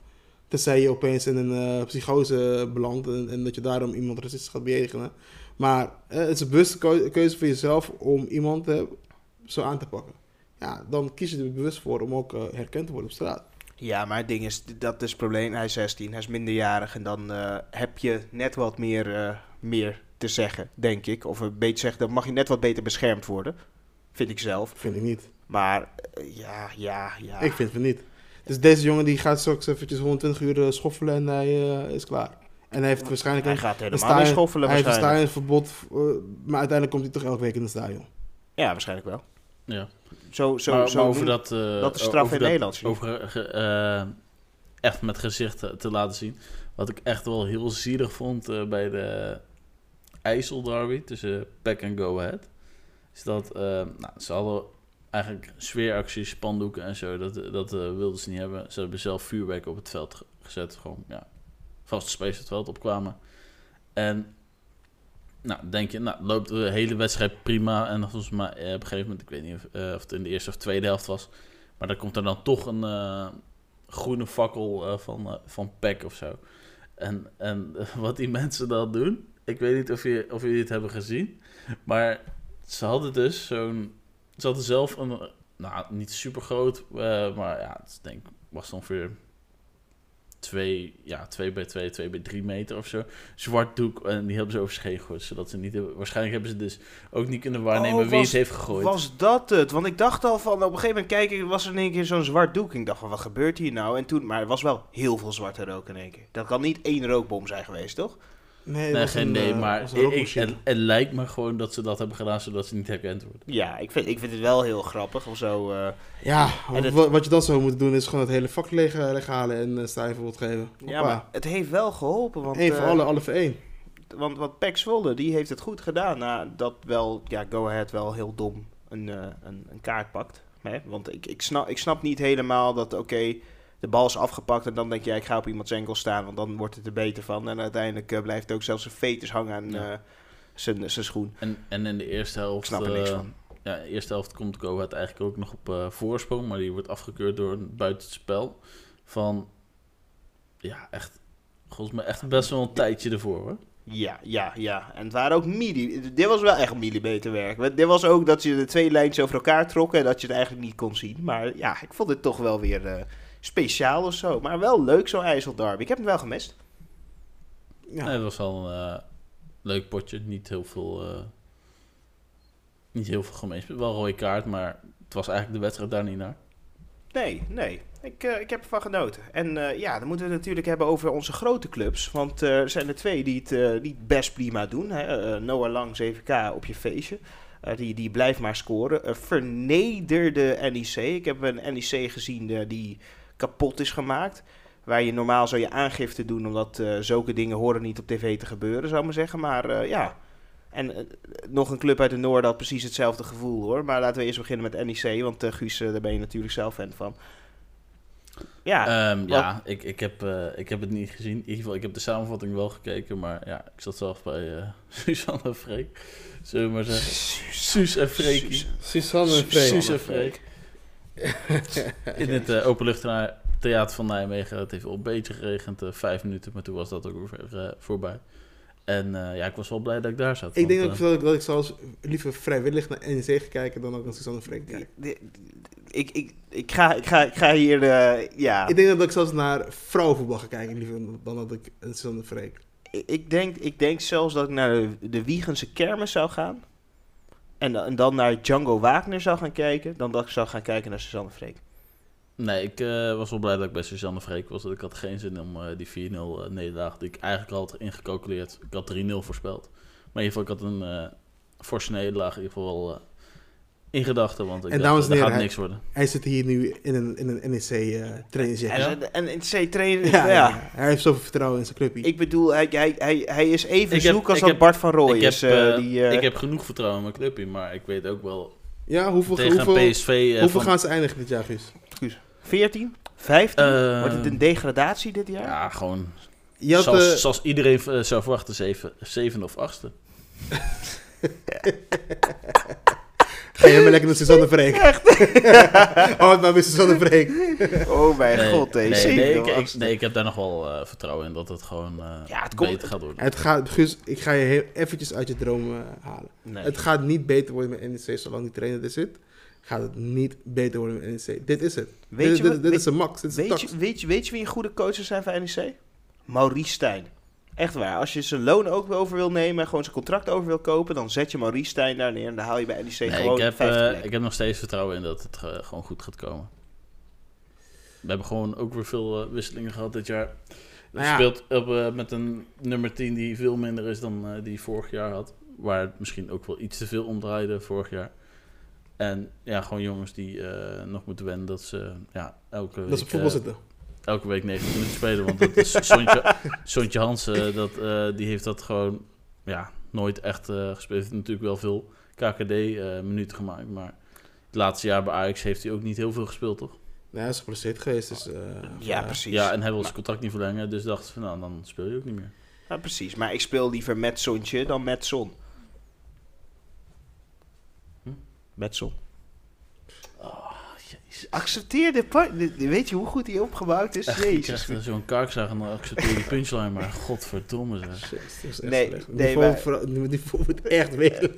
Tenzij je opeens in een uh, psychose belandt en, en, dat je daarom iemand racistisch gaat bejegenen. Maar uh, het is een bewuste keuze voor jezelf om iemand zo aan te pakken. Ja, dan kies je er bewust voor om ook herkend te worden op straat. Ja, maar het ding is, dat is het probleem. Hij is 16, hij is minderjarig en dan heb je net wat meer, meer te zeggen, denk ik. Of een beetje zeggen, dan mag je net wat beter beschermd worden. Vind ik zelf. Vind ik niet. Maar ja, ja, ja. Ik vind het niet. Dus deze jongen die gaat straks eventjes 120 uur eh, schoffelen en hij uh, is klaar. En hij heeft waarschijnlijk... Hij gaat helemaal niet schoffelen Hij heeft een verbod, uh, maar uiteindelijk komt hij toch elke week in het stadion. Ja, waarschijnlijk wel. Ja. Zo, zo, maar, zo over dat... dat is straf in Nederland. Over echt met gezicht te laten zien. Wat ik echt wel heel zielig vond bij de IJssel derby tussen Pack en Go Ahead. Is dat... nou, ze hadden eigenlijk sfeeracties, spandoeken en zo, dat, dat uh, wilden ze niet hebben. Ze hebben zelf vuurwerk op het veld gezet, gewoon ja, vast space het veld opkwamen. En nou, denk je, nou, loopt de hele wedstrijd prima. En volgens mij eh, op een gegeven moment, ik weet niet of, uh, of, het in de eerste of tweede helft was, maar dan komt er dan toch een groene fakkel van, van PEC of zo. En, en <laughs> wat die mensen dan doen, ik weet niet of, je, of jullie het hebben gezien, maar ze hadden dus zo'n ze hadden zelf een, nou, niet super groot, uh, maar ja, het denk, was ongeveer 2, ja, 2 bij 2, 2 bij 3 meter of zo. Zwart doek en die hebben ze over zich heen gegooid. Zodat ze niet hebben, waarschijnlijk hebben ze dus ook niet kunnen waarnemen oh, wie het heeft gegooid. Was dat het? Want ik dacht al van, op een gegeven moment kijken, was er in één keer zo'n zwart doek. Ik dacht van, wat gebeurt hier nou? En toen, maar er was wel heel veel zwarte rook in één keer. Dat kan niet één rookbom zijn geweest, toch? Nee, nee geen nee, eh, maar ik, het, het, lijkt me gewoon dat ze dat hebben gedaan zodat ze niet herkend worden. Ja, ik vind, ik vind het wel heel grappig of zo. Uh, ja, wat, je dan zou moeten doen is gewoon het hele vak leeg, leeghalen en uh, sta geven. Ja, maar het heeft wel geholpen. Want, Eén voor alle, alle voor één. Want wat Pek Zwolle, die heeft het goed gedaan nadat wel, ja, Go Ahead wel heel dom een, een, een kaart pakt. Hè? Want ik, ik, snap, ik snap niet helemaal dat, oké de bal is afgepakt en dan denk je, ik ga op iemands enkel staan, want dan wordt het er beter van. En uiteindelijk uh, blijft ook zelfs een fetus hangen aan ja. uh, zijn schoen. En, en in de eerste helft... snap er niks eh, van. Ja, de eerste helft komt Go het eigenlijk ook nog op voorsprong, maar die wordt afgekeurd door een buitenspel van, ja, echt, volgens mij echt best wel een tijdje ervoor hoor. Ja, ja, ja. En het waren ook milli... Dit was wel echt millimeterwerk. Dit was ook dat je de twee lijntjes over elkaar trokken en dat je het eigenlijk niet kon zien. Maar ja, ik vond het toch wel weer speciaal of zo. Maar wel leuk, zo'n IJsselderby. Ik heb het wel gemist. Ja. het was wel een uh, leuk potje. Niet heel veel, uh, niet heel veel gemeen. Wel een rode kaart, maar het was eigenlijk de wedstrijd daar niet naar. Nee, nee. Ik, uh, ik heb ervan genoten. En ja, dan moeten we het natuurlijk hebben over onze grote clubs. Want er zijn er twee die het niet best prima doen. Hè? Noah Lang, 7K op je feestje. die, die blijft maar scoren. vernederde NEC. Ik heb een NEC gezien die kapot is gemaakt. Waar je normaal zou je aangifte doen, omdat uh, zulke dingen horen niet op tv te gebeuren, zou ik maar zeggen. Maar uh, ja, en uh, nog een club uit de Noord had precies hetzelfde gevoel hoor. Maar laten we eerst beginnen met NEC, want Guus, daar ben je natuurlijk zelf fan van. Ja, um, ja ik, ik, heb, ik heb het niet gezien. In ieder geval, ik heb de samenvatting wel gekeken. Maar ja, ik zat zelf bij <laughs> Suzanne Freek. Zullen we maar zeggen. Suus en Freek. Suzanne en Freek. Suus en Freek. In het uh, Openluchttheater van Nijmegen. Het heeft al een beetje geregend, uh, vijf minuten, maar toen was dat ook weer uh, voorbij. En ja, ik was wel blij dat ik daar zat. Ik denk ook dat, ik, dat ik zelfs liever vrijwillig naar NEC ga kijken dan ook naar Suzanne Freek kijken. Ik, ik, ik, ga, ik, ga, ik ga hier, ja... Ik denk dat ik zelfs naar vrouwenvoetbal ga kijken liever dan dat ik een Suzanne Freek. Ik denk, ik denk zelfs dat ik naar de, de Wiegense kermis zou gaan en, en, dan naar Django Wagner zou gaan kijken, dan dat ik zou gaan kijken naar Suzanne Freek. Nee, ik uh, was wel blij dat ik bij Suzanne Freek was. Ik had geen zin om uh, die 4-0 uh, nederlaag, die ik eigenlijk al had ingecalculeerd. Ik had 3-0 voorspeld. Maar in ieder geval, ik had een forse nederlaag in ieder geval in gedachten, want ik en dacht, dat gaat niks worden. Hij zit hier nu in een, in een NEC uh, training. Ja. Een NEC training, ja, ja. Hij heeft zoveel vertrouwen in zijn clubje. Ik bedoel, hij, hij, hij, hij is even zoek als dat Bart van Rooij is. Heb, uh, die, uh... Ik heb genoeg vertrouwen in mijn clubje, maar ik weet ook wel... Ja, hoeveel, tegen hoeveel, PSV, hoeveel van... gaan ze eindigen dit jaar, Guus? Guus. 14? 15? Wordt het een degradatie dit jaar? Ja, gewoon... Had, zoals, zoals, iedereen zou verwachten, 7 of 8 <laughs> Ga je maar lekker naar Suzanne Freek. <laughs> Echt? <laughs> oh, maar met Suzanne Freek. Oh mijn god, nee, deze. Nee, ik, ik, nee, ik heb daar nog wel uh, vertrouwen in dat het gewoon uh, ja, het beter gaat worden. Het gaat, ik ga je heel eventjes uit je droom uh, halen. Nee. Het gaat niet beter worden met NEC zolang die trainer er zit. Gaat het niet beter worden met NEC. Dit is het. Weet dit, je, dit, dit weet, is een max. Dit is weet, je, weet, je, weet je wie een goede coaches zijn van NEC? Maurice Stijn. Echt waar. Als je zijn loon ook over wil nemen en gewoon zijn contract over wil kopen, dan zet je Maurice Stijn daar neer en dan haal je bij NEC nee, gewoon ik heb, uh, ik heb nog steeds vertrouwen in dat het uh, gewoon goed gaat komen. We hebben gewoon ook weer veel uh, wisselingen gehad dit jaar. Nou ja. speelt op, met een nummer 10 die veel minder is dan die vorig jaar had. Waar het misschien ook wel iets te veel omdraaide vorig jaar. En ja, gewoon jongens die nog moeten wennen dat ze ja, elke Dat ze op voetbal zitten elke week 90 minuten spelen. Want dat is Sontje, <laughs> Sontje Hansen, dat, uh, die heeft dat gewoon ja, nooit echt uh, gespeeld. Heeft natuurlijk wel veel KKD-minuten uh, gemaakt. Maar het laatste jaar bij Ajax heeft hij ook niet heel veel gespeeld, toch? Nee, hij is geblesseerd geweest. Dus, ja, precies. Ja, en hij wil zijn contract niet verlengen. Dus dacht van, nou, dan speel je ook niet meer. Ja, precies. Maar ik speel liever met Sontje dan met Son. Hm? Met Son. Accepteer de, Weet je hoe goed hij opgebouwd is? <laughs> Echt, Jezus. Ik zo'n karkzag en dan accepteer die punchline, maar godverdomme zeg. Jezus, nee, nee, maar... Die moet echt weten.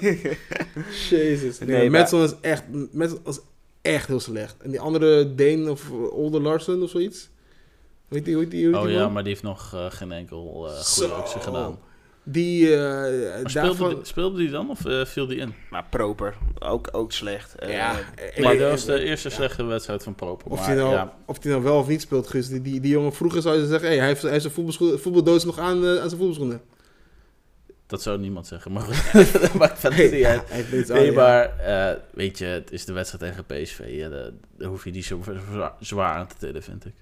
<laughs> Jezus. Nee, nee Metson is echt, Metson is echt heel slecht. En die andere Deen of Older Larsen of zoiets. Weet die, hoe die, hoe oh ja, maar die heeft nog uh, geen enkel uh, goede actie gedaan. Die, uh, speelde, daarvan... die, speelde die dan of uh, viel die in? Maar Proper, ook, ook slecht. Uh, ja, maar dat was de eerste slechte wedstrijd van Proper. Of hij nou, ja. of nou wel of niet speelt, Gus. Die, die, die jongen vroeger zou je zeggen, hey, hij heeft, hij heeft zijn voetbaldoos nog aan, aan zijn voetbalschoenen. Dat zou niemand zeggen, maar <laughs> dat maakt verder niet uit. Nee, maar weet je, het is de wedstrijd tegen PSV. daar hoef je niet zo zwaar aan te tillen, vind ik.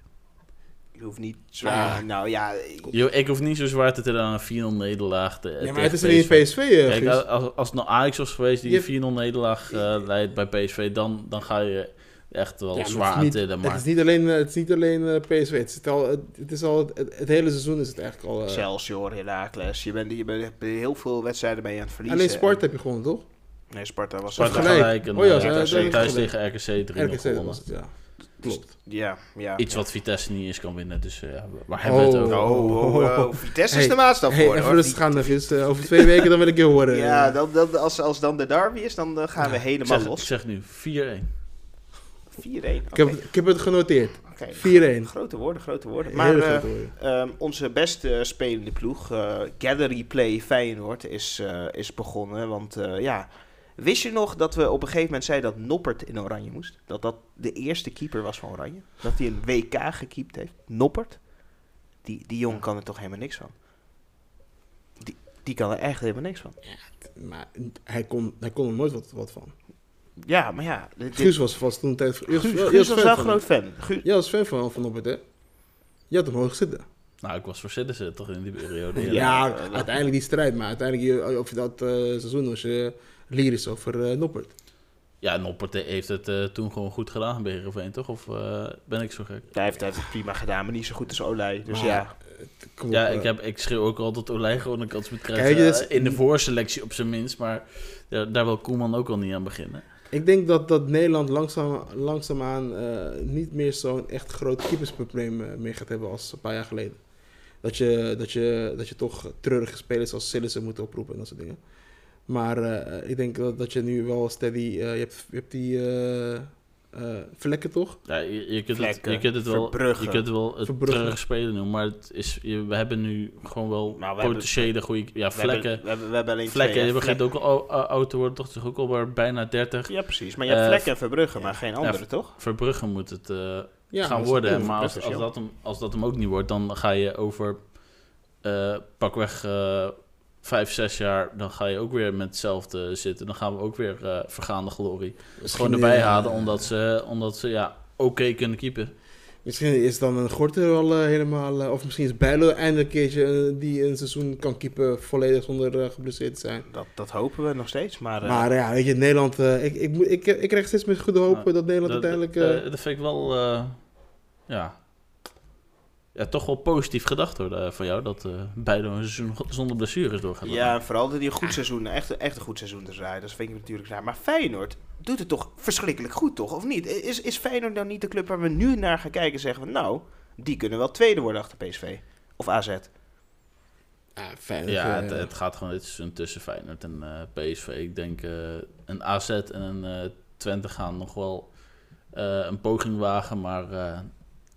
Je hoeft niet zwaar. Nou ja. Ik... ik hoef niet zo zwaar te tellen aan een 4-0 nederlaag. Te, ja, maar het is niet PSV. Uh, Kijk, als, als het nou Ajax was geweest die je... 4-0 nederlaag uh, leidt bij PSV, dan, dan ga je echt wel ja, zwaar aan tillen. Maar... Het is niet alleen, het is niet alleen uh, PSV. Het is, al, het, is al het, het, hele seizoen is het eigenlijk al. Uh... Excelsior, Heracles. Je bent, je bent heel veel wedstrijden mee aan het verliezen. Alleen Sport en... heb je gewonnen, toch? Nee, Sparta was Sparta gelijk. gelijk en, oh ja, thuis tegen RKC 3 RKC gewonnen. Was het, ja. Klopt. Ja, ja. Iets wat Vitesse niet eens kan winnen. Dus uh, waar hebben we het over? Oh, oh, oh, oh. Vitesse is de maatstaf hey, voor. Even rustig gaan, uh, over twee weken dan wil ik je horen. ja, dan, dan, als, als dan de derby is, dan uh, gaan we helemaal ik zeg, los. Ik zeg nu 4-1. 4-1. Okay. Ik, heb, ik heb het genoteerd. Okay. 4-1. Grote woorden, grote woorden. Maar uh, grote woorden. Um, onze beste spelende ploeg, uh, Gallery Play Feyenoord, is, uh, is begonnen. Want ja, Wist je nog dat we op een gegeven moment zeiden dat Noppert in Oranje moest? Dat dat de eerste keeper was van Oranje? Dat hij een WK gekiept heeft? Noppert? Die, die jongen kan er toch helemaal niks van? Die, die kan er echt helemaal niks van. Ja, maar hij kon, hij kon er nooit wat, wat van. Ja, maar ja. Dit, Guus was vast toen een tijd... Guus, Guus, Guus was wel een groot fan. Guus. Jij was fan van, van Noppert, hè? Je had hem hoog zitten. Nou, ik was voor Citizen toch in die periode. <laughs> Ja, ja uiteindelijk die strijd. Maar uiteindelijk, of je dat uh, seizoen was je lyrisch over uh, Noppert. Ja, Noppert heeft het uh, toen gewoon goed gedaan bij Heerenveen, toch? Of uh, ben ik zo gek? Hij heeft, hij heeft het prima gedaan, maar niet zo goed als Olij. Dus maar, ja. Op, ja, ik, heb, ik schreeuw ook al dat Olij gewoon een kans moet krijgen. in de voorselectie op zijn minst. Maar ja, daar wil Koeman ook al niet aan beginnen. Ik denk dat, dat Nederland langzaam, langzaamaan uh, niet meer zo'n echt groot keepersprobleem meer gaat hebben als een paar jaar geleden. Dat je, dat je, dat je toch treurige spelers als Sillissen moet oproepen en dat soort dingen. Maar uh, ik denk dat, dat je nu wel steady... Uh, je, hebt, je hebt die uh, vlekken toch? Ja, je, je, kunt, het, je kunt het wel, je kunt het wel het terug spelen noemen. Maar het is, je, we hebben nu gewoon wel nou, potentiële goede... Ja, vlekken. We hebben, we hebben, alleen vlekken. Twee, je begint ook al oud te worden, toch? Toch ook al maar bijna 30. Ja, precies. Maar je hebt vlekken en Verbrugge, maar geen andere, ja, toch? Verbrugge moet het ja, gaan worden. Maar als, als, dat hem, als dat hem ook niet wordt, dan ga je over pakweg vijf, zes jaar, dan ga je ook weer met hetzelfde zitten. Dan gaan we ook weer uh, vergaande glorie. Misschien Gewoon erbij halen, omdat ze, omdat ze ja, oké kunnen keepen. Misschien is dan een Gorter al uh, helemaal... Uh, of misschien is Bijlo eindelijk een keertje die een seizoen kan keepen volledig zonder geblesseerd te zijn. Dat, dat hopen we nog steeds, maar... maar ja, weet je, Nederland... ik, ik, ik, ik, krijg steeds met goede hoop dat Nederland uiteindelijk... dat vind ik wel... ja, ja, toch wel positief gedacht hoor, van jou. Dat uh, beide een seizoen zonder blessures doorgaan. Ja, vooral dat hij een goed seizoen, echt, echt een goed seizoen te draaien. Dat vind ik natuurlijk raar. Maar Feyenoord doet het toch verschrikkelijk goed, toch? Of niet? Is, is Feyenoord nou niet de club waar we nu naar gaan kijken en zeggen we... Nou, die kunnen wel tweede worden achter PSV. Of AZ. Ja, Feyenoord, ja het, het, gaat gewoon dit seizoen tussen Feyenoord en uh, PSV. Ik denk uh, een AZ en een Twente gaan nog wel een poging wagen, maar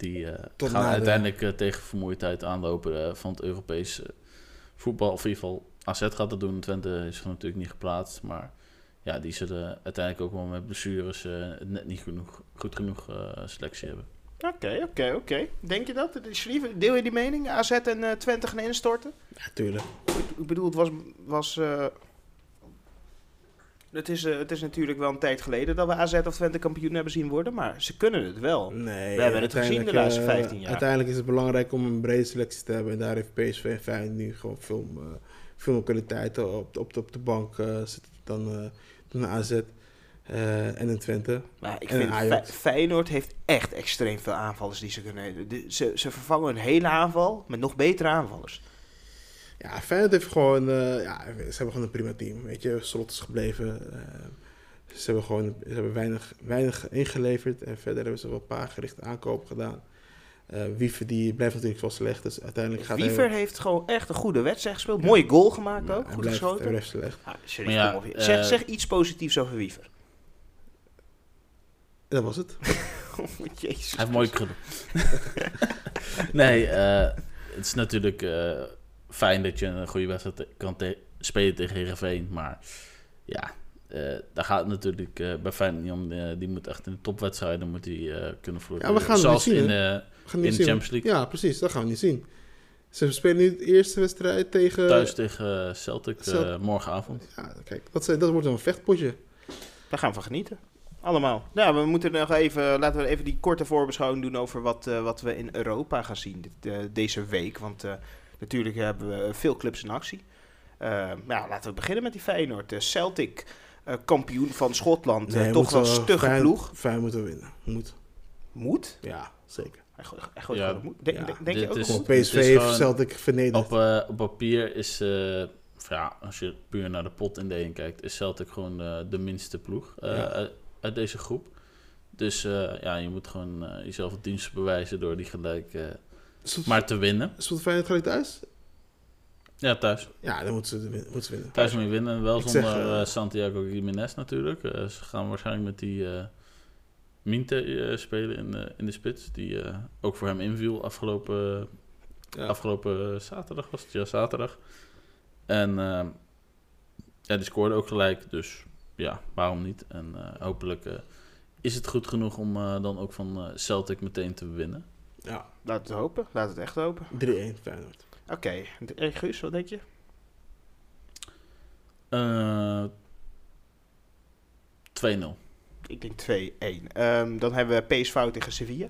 die uh, gaan uiteindelijk uh, tegen vermoeidheid aanlopen uh, van het Europese voetbal. Of in ieder geval AZ gaat dat doen. Twente is er natuurlijk niet geplaatst. Maar ja, die zullen uiteindelijk ook wel met blessures net niet genoeg, goed genoeg selectie hebben. Oké, oké, oké. Denk je dat? Deel je die mening? AZ en Twente gaan instorten? Ja, tuurlijk. Ik, bedoel, het was, was het is, uh, het is natuurlijk wel een tijd geleden dat we AZ of Twente kampioen hebben zien worden, maar ze kunnen het wel. Nee, we hebben het gezien de laatste 15 eh, jaar. Uiteindelijk is het belangrijk om een brede selectie te hebben en daar heeft PSV en Feyenoord nu gewoon veel, uh, veel kwaliteit op, op, op de bank zitten dan, dan AZ en een Twente. Maar ik vind Feyenoord heeft echt extreem veel aanvallers die ze kunnen. ze, ze vervangen een hele aanval met nog betere aanvallers. Ja, Feyenoord heeft gewoon... Uh, ja, ze hebben gewoon een prima team. Weet je, Slot is gebleven. Uh, ze hebben gewoon ze hebben weinig, weinig ingeleverd. En verder hebben ze wel een paar gerichte aankopen gedaan. Uh, Wiever die blijft natuurlijk wel slecht. Dus uiteindelijk gaat Wiever hij... heeft gewoon echt een goede wedstrijd gespeeld. Mooie goal gemaakt ook. Goed blijft, geschoten. Hij blijft slecht. Ah, ja, zeg, zeg iets positiefs over Wiever. Dat was het. <laughs> oh, Jezus. Hij heeft mooi krullen. <laughs> nee, het is natuurlijk fijn dat je een goede wedstrijd kan spelen tegen Heerenveen. Maar ja, uh, daar gaat het natuurlijk uh, bij Feyenoord niet om. Uh, die moet echt in de topwedstrijden moet die, kunnen vloeien. Ja, we gaan Zoals niet zien, in, in de Champions League. Ja, precies. Dat gaan we niet zien. Ze spelen nu de eerste wedstrijd tegen... Thuis tegen Celtic morgenavond. Ja, kijk, dat, dat wordt een vechtpotje. Daar gaan we van genieten. Allemaal. Nou, we moeten nog even, laten we even die korte voorbeschouwing doen over wat, wat we in Europa gaan zien dit, deze week. Want Natuurlijk hebben we veel clubs in actie. Uh, ja, laten we beginnen met die Feyenoord. Celtic, uh, kampioen van Schotland. Nee, toch wel een stugge fijn, ploeg. Fijn moeten winnen. Moet. Moet? Ja, zeker. Hij gooit ja, moet. Denk, ja, denk je ook is, PSV heeft Celtic vernederd. Op, uh, op papier is, ja, als je puur naar de pot in de kijkt, is Celtic gewoon de minste ploeg uit, uit, deze groep. Dus ja, je moet gewoon jezelf het dienst bewijzen door die gelijk maar te winnen. Speelt Feyenoord gelijk thuis? Ja, thuis. Ja, dan moeten ze, moeten ze winnen. Thuis moet je winnen. Wel zonder zeg, uh, Santiago Jiménez natuurlijk. Uh, ze gaan waarschijnlijk met die uh, Minte spelen in, in de spits. Die ook voor hem inviel afgelopen, ja. afgelopen zaterdag was het. Ja, zaterdag. En ja, die scoorde ook gelijk. Dus ja, waarom niet? En hopelijk is het goed genoeg om dan ook van Celtic meteen te winnen. Ja. Laat het hopen. Laat het echt hopen. 3-1 Feyenoord. Oké. Okay. Guus, wat denk je? Uh, 2-0. Ik denk 2-1. Um, dan hebben we PSV tegen Sevilla.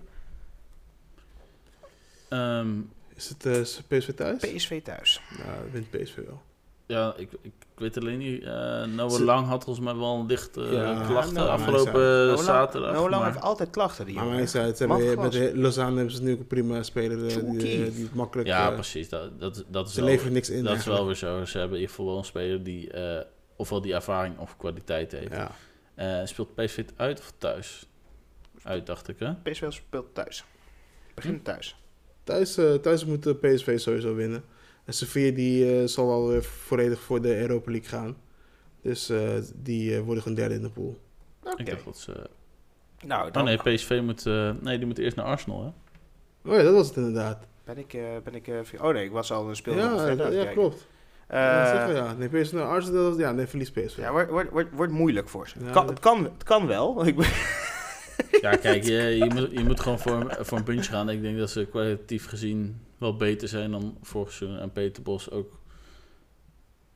Um, is het uh, PSV thuis? PSV thuis. Nou, wint PSV wel. Ja, ik, ik weet alleen niet. Uh, Noah Lang had volgens mij wel een lichte uh, klachten nou, afgelopen zaterdag. Noah Lang heeft altijd klachten. Die maar mij zei, ze hebben, met Lausanne hebben ze nu ook een prima speler uh, die, die, makkelijk... Ja, precies. Dat, dat, dat is ze leveren niks in Dat is wel weer zo. Ze hebben in ieder geval wel een speler die ofwel die ervaring of kwaliteit heeft. Ja. speelt PSV uit of thuis? Uit, dacht ik, hè? PSV speelt thuis. Begin hm? thuis. Thuis, thuis moet PSV sowieso winnen. En Sevilla die, uh, zal wel weer volledig voor de Europa League gaan. Dus uh, die uh, worden gewoon derde in de pool. Okay. Ik dacht dat ze... Nou, dan... Oh nee, PSV moet... nee, die moet eerst naar Arsenal, hè? Oh ja, dat was het inderdaad. Ben ik... ben ik oh nee, ik was al een speler. Ja, verder, ja, klopt. Uh, ja, nee, PSV naar Arsenal, ja, nee, verlies PSV. Ja, wordt, wordt, wordt, wordt moeilijk voor ze. Ja, kan, het, kan, het kan wel. ja, kijk, je, je, moet, je moet gewoon voor, voor een puntje gaan. Ik denk dat ze kwalitatief gezien wel beter zijn dan vorig seizoen. En Peter Bos ook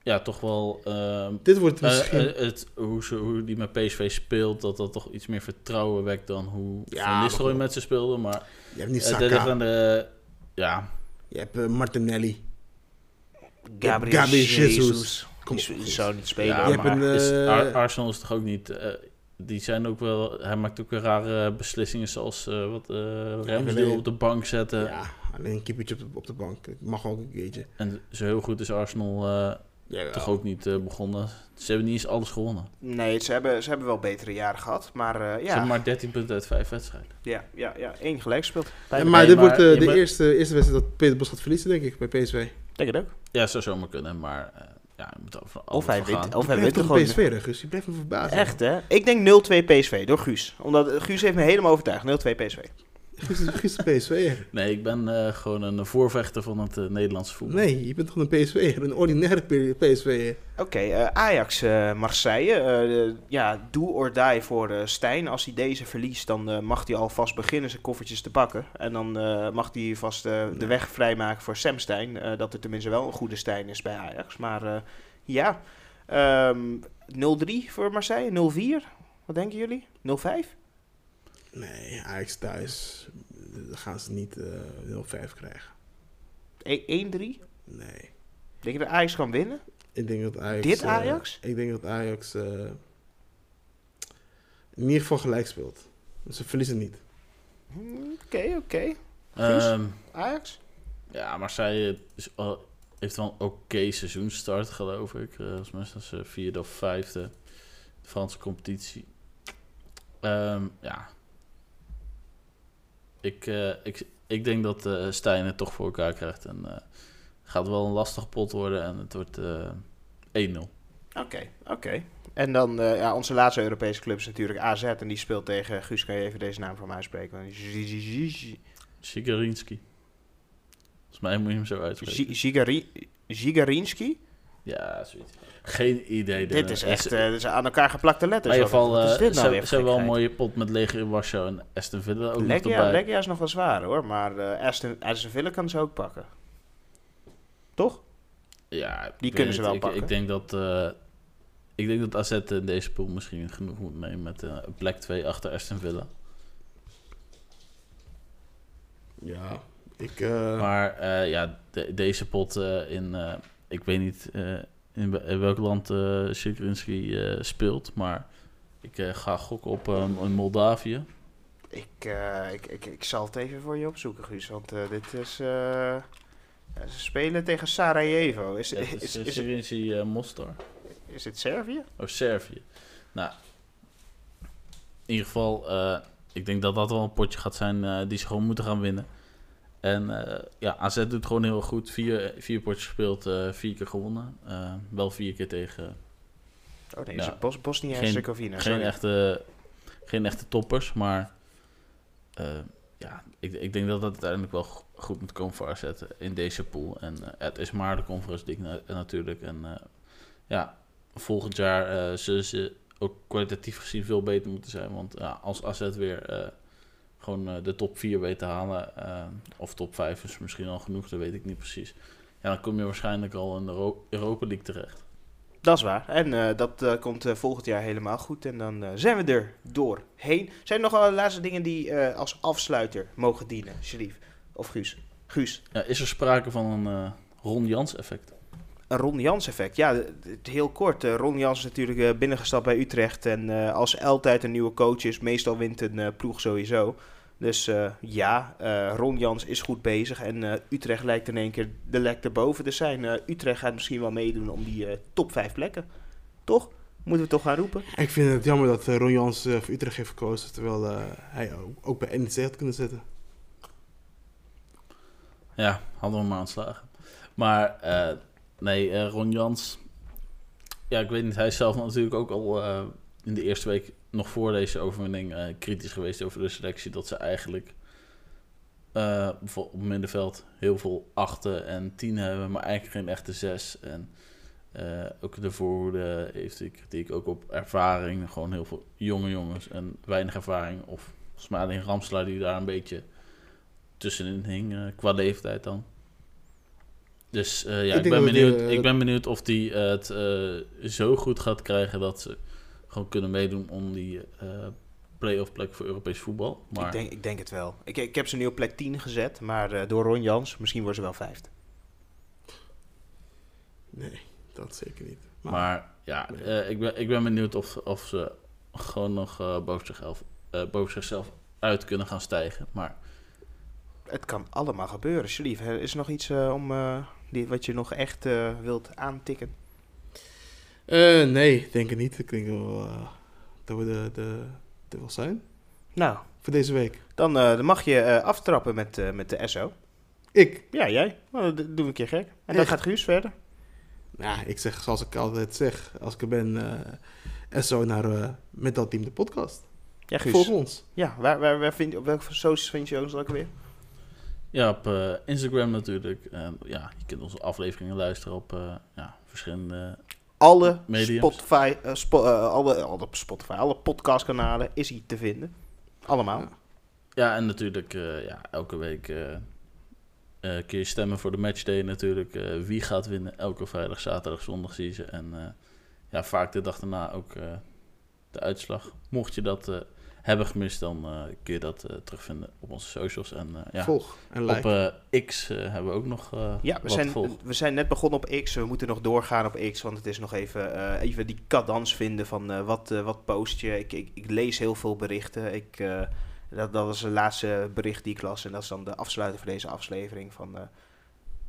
ja, toch wel. Uh, Dit wordt misschien. Uh, het, hoe, ze, hoe die met PSV speelt, dat dat toch iets meer vertrouwen wekt dan hoe ja, Van Nistelrooy met ze speelde. Maar je hebt niet Saka. de, ja. Je hebt Martinelli. Gabriel, Gabriel Jesus. Jesus. Kom die zou niet spelen. Ja, je maar hebt een, is, Arsenal is toch ook niet die zijn ook wel. Hij maakt ook weer rare beslissingen, zoals uh, wat uh, Ramsdale op de bank zetten. Ja, alleen een keepertje op de, op de bank. mag ook een keertje. En zo heel goed is Arsenal uh, toch ook niet uh, begonnen. Ze hebben niet eens alles gewonnen. Nee, ze hebben, ze hebben wel betere jaren gehad. Maar, uh, ja. Ze hebben maar 13 punten uit 5 wedstrijden. Ja, ja, ja één gelijk speelt. Ja, maar dit wordt de eerste, eerste wedstrijd dat Peter Bos gaat verliezen, denk ik, bij PSV. Denk het ook. Ja, zou zomaar kunnen, maar ja, je moet over of hij wint, of hij wint gewoon. PSV, hè, Guus. Je blijft me verbazen. Echt, hè? Ik denk 0-2 PSV door Guus. Omdat Guus heeft me helemaal overtuigd. 0-2 PSV. De PSV. Nee, ik ben uh, gewoon een voorvechter van het uh, Nederlandse voetbal. Nee, je bent gewoon een PSV, een ordinaire PSV. Oké, okay, uh, Ajax, Marseille. ja, do or die voor Stijn. Als hij deze verliest, dan mag hij alvast beginnen zijn koffertjes te pakken. En dan mag hij vast de weg vrijmaken voor Sam Stijn. dat er tenminste wel een goede Stijn is bij Ajax. Maar ja, um, ehm, 0-3 voor Marseille, 0-4. Wat denken jullie? 0-5? Nee, Ajax thuis dan gaan ze niet uh, eh, 0-5 krijgen. 1-3? Nee. Denk je dat Ajax kan winnen? Ik denk dat Ajax... Dit eh, Ajax? Uh, ik denk dat Ajax uh, in ieder geval gelijk speelt. Dus ze verliezen niet. Oké, oké. Okay. Um, Ajax? Ja, Marseille is, uh, heeft wel een oké okay seizoenstart, geloof ik. Uh, als mensen vierde of vijfde de Franse competitie. Um, ja, ik, uh, ik, ik denk dat uh, Stijn het toch voor elkaar krijgt. En uh, gaat wel een lastige pot worden en het wordt 1-0. Oké, okay, oké. Okay. En dan ja, onze laatste Europese club is natuurlijk AZ. En die speelt tegen, Guus, kan je even deze naam voor mij spreken? Zigarinski. Volgens mij moet je hem zo uitspreken. Zigarinski? Ja, zoiets. Geen idee. Dit is echt uh, is aan elkaar geplakte letters. In ieder geval, is nou ze, hebben wel een mooie pot met Leger Warschau en Aston Villa ook Legia, nog erbij. Legia is nog wel zwaar hoor, maar uh, Aston, Aston Villa kan ze ook pakken. Toch? Ja, die kunnen ze wel ik, pakken. Ik denk dat, uh, ik denk dat AZ in deze pool misschien genoeg moet nemen met een plek 2 achter Aston Villa. Ja, ik... Maar ja, de, deze pot in, ik weet niet in, in welk land uh, speelt. Maar ik ga gokken op in Moldavië. Ik, ik, ik, ik zal het even voor je opzoeken, Guus. Want dit is... ze spelen tegen Sarajevo. Is, ja, is, is, is, is het, Mostar. Is het Servië? Oh, Servië. Nou, in ieder geval, ik denk dat dat wel een potje gaat zijn die ze gewoon moeten gaan winnen. En uh, ja, AZ doet gewoon heel goed. Vier, vier potjes gespeeld, uh, vier keer gewonnen. Uh, wel vier keer tegen... Oh nee, ja, Bos, Bosnië-Herzegovina. Geen, geen, echte, geen echte toppers, maar... ja, ik, ik denk dat dat uiteindelijk wel goed moet komen voor AZ in deze pool. En het is maar de Conference League natuurlijk. En ja, volgend jaar zullen ze ook kwalitatief gezien veel beter moeten zijn. Want als AZ weer gewoon uh, de top 4 weet te halen. Uh, of top 5 is misschien al genoeg, dat weet ik niet precies. Ja, dan kom je waarschijnlijk al in de Europa League terecht. Dat is waar. En uh, dat komt volgend jaar helemaal goed. En dan zijn we er doorheen. Zijn er nog wel laatste dingen die als afsluiter mogen dienen, Sherif? Of Guus? Guus. Ja, is er sprake van een Ron Jans effect? Een Ron Jans effect. Ja, heel kort. Ron Jans is natuurlijk binnengestapt bij Utrecht. En als altijd een nieuwe coach is, meestal wint een ploeg sowieso. Dus uh, ja, uh, Ron Jans is goed bezig. En uh, Utrecht lijkt in één keer de lek erboven te zijn. Utrecht gaat misschien wel meedoen om die top 5 plekken. Toch? Moeten we toch gaan roepen? Ik vind het jammer dat Ron Jans voor Utrecht heeft gekozen. Terwijl hij ook bij NEC had kunnen zitten. Ja, hadden we maar aanslagen. Maar nee, Ron Jans... Ja, ik weet niet. Hij is zelf natuurlijk ook al in de eerste week nog voor deze overwinning uh, kritisch geweest over de selectie. Dat ze eigenlijk uh, op middenveld heel veel achten en tien hebben, maar eigenlijk geen echte zes. En uh, ook de voorhoede heeft de kritiek ook op ervaring. Gewoon heel veel jonge jongens en weinig ervaring. Of volgens mij alleen Ramslaar die daar een beetje tussenin hing qua leeftijd dan. Dus ja, ik, ik ben benieuwd, ik ben benieuwd of hij het zo goed gaat krijgen dat ze gewoon kunnen meedoen om die uh, play-off plek voor Europees voetbal. Maar... Ik, denk, ik denk het wel. Ik, ik heb ze nu op plek 10 gezet, maar uh, door Ron Jans, misschien worden ze wel vijfde. Nee, dat zeker niet. Maar, maar ja, uh, ik, ben, ik ben benieuwd of, of ze gewoon nog boven, zichzelf, boven zichzelf uit kunnen gaan stijgen. Maar het kan allemaal gebeuren. Slief, is er nog iets om, die, wat je nog echt wilt aantikken? Nee, denk ik niet. Ik denk wel, dat we de, de, de wel zijn. Nou. Voor deze week. Dan, dan mag je aftrappen met, met de SO. Ik? Ja, jij. Nou, dat doen we een keer gek. En dan gaat Guus verder. Ja, ik zeg zoals ik altijd zeg, als ik er ben, uh, SO naar uh, Met Dat Team de podcast. Ja, Guus. Volg ons. Ja, waar, waar, waar vind, op welke socials vind je ons ook weer? Ja, op uh, Instagram natuurlijk. En ja, je kunt onze afleveringen luisteren op ja, verschillende alle Spotify, spo alle, alle Spotify, alle podcastkanalen is hij te vinden. Allemaal. Ja, ja en natuurlijk ja, elke week kun je stemmen voor de matchday natuurlijk. Wie gaat winnen elke vrijdag, zaterdag, zondag zie je ze. En ja, vaak de dag daarna ook de uitslag. Mocht je dat hebben gemist, dan kun je dat terugvinden op onze socials. En, ja, Volg en like. Op X hebben we ook nog Ja, we zijn, we zijn net begonnen op X. We moeten nog doorgaan op X, want het is nog even, even die cadans vinden van wat, wat post je. Ik, ik, ik, lees heel veel berichten. Ik dat, dat was het laatste bericht die ik las. En dat is dan de afsluiter voor deze aflevering. Van, uh,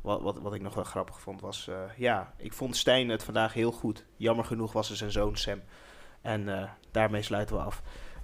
wat, wat, wat ik nog wel grappig vond was... Uh, ja, ik vond Stijn het vandaag heel goed. Jammer genoeg was er zijn zoon Sam. En uh, daarmee sluiten we af.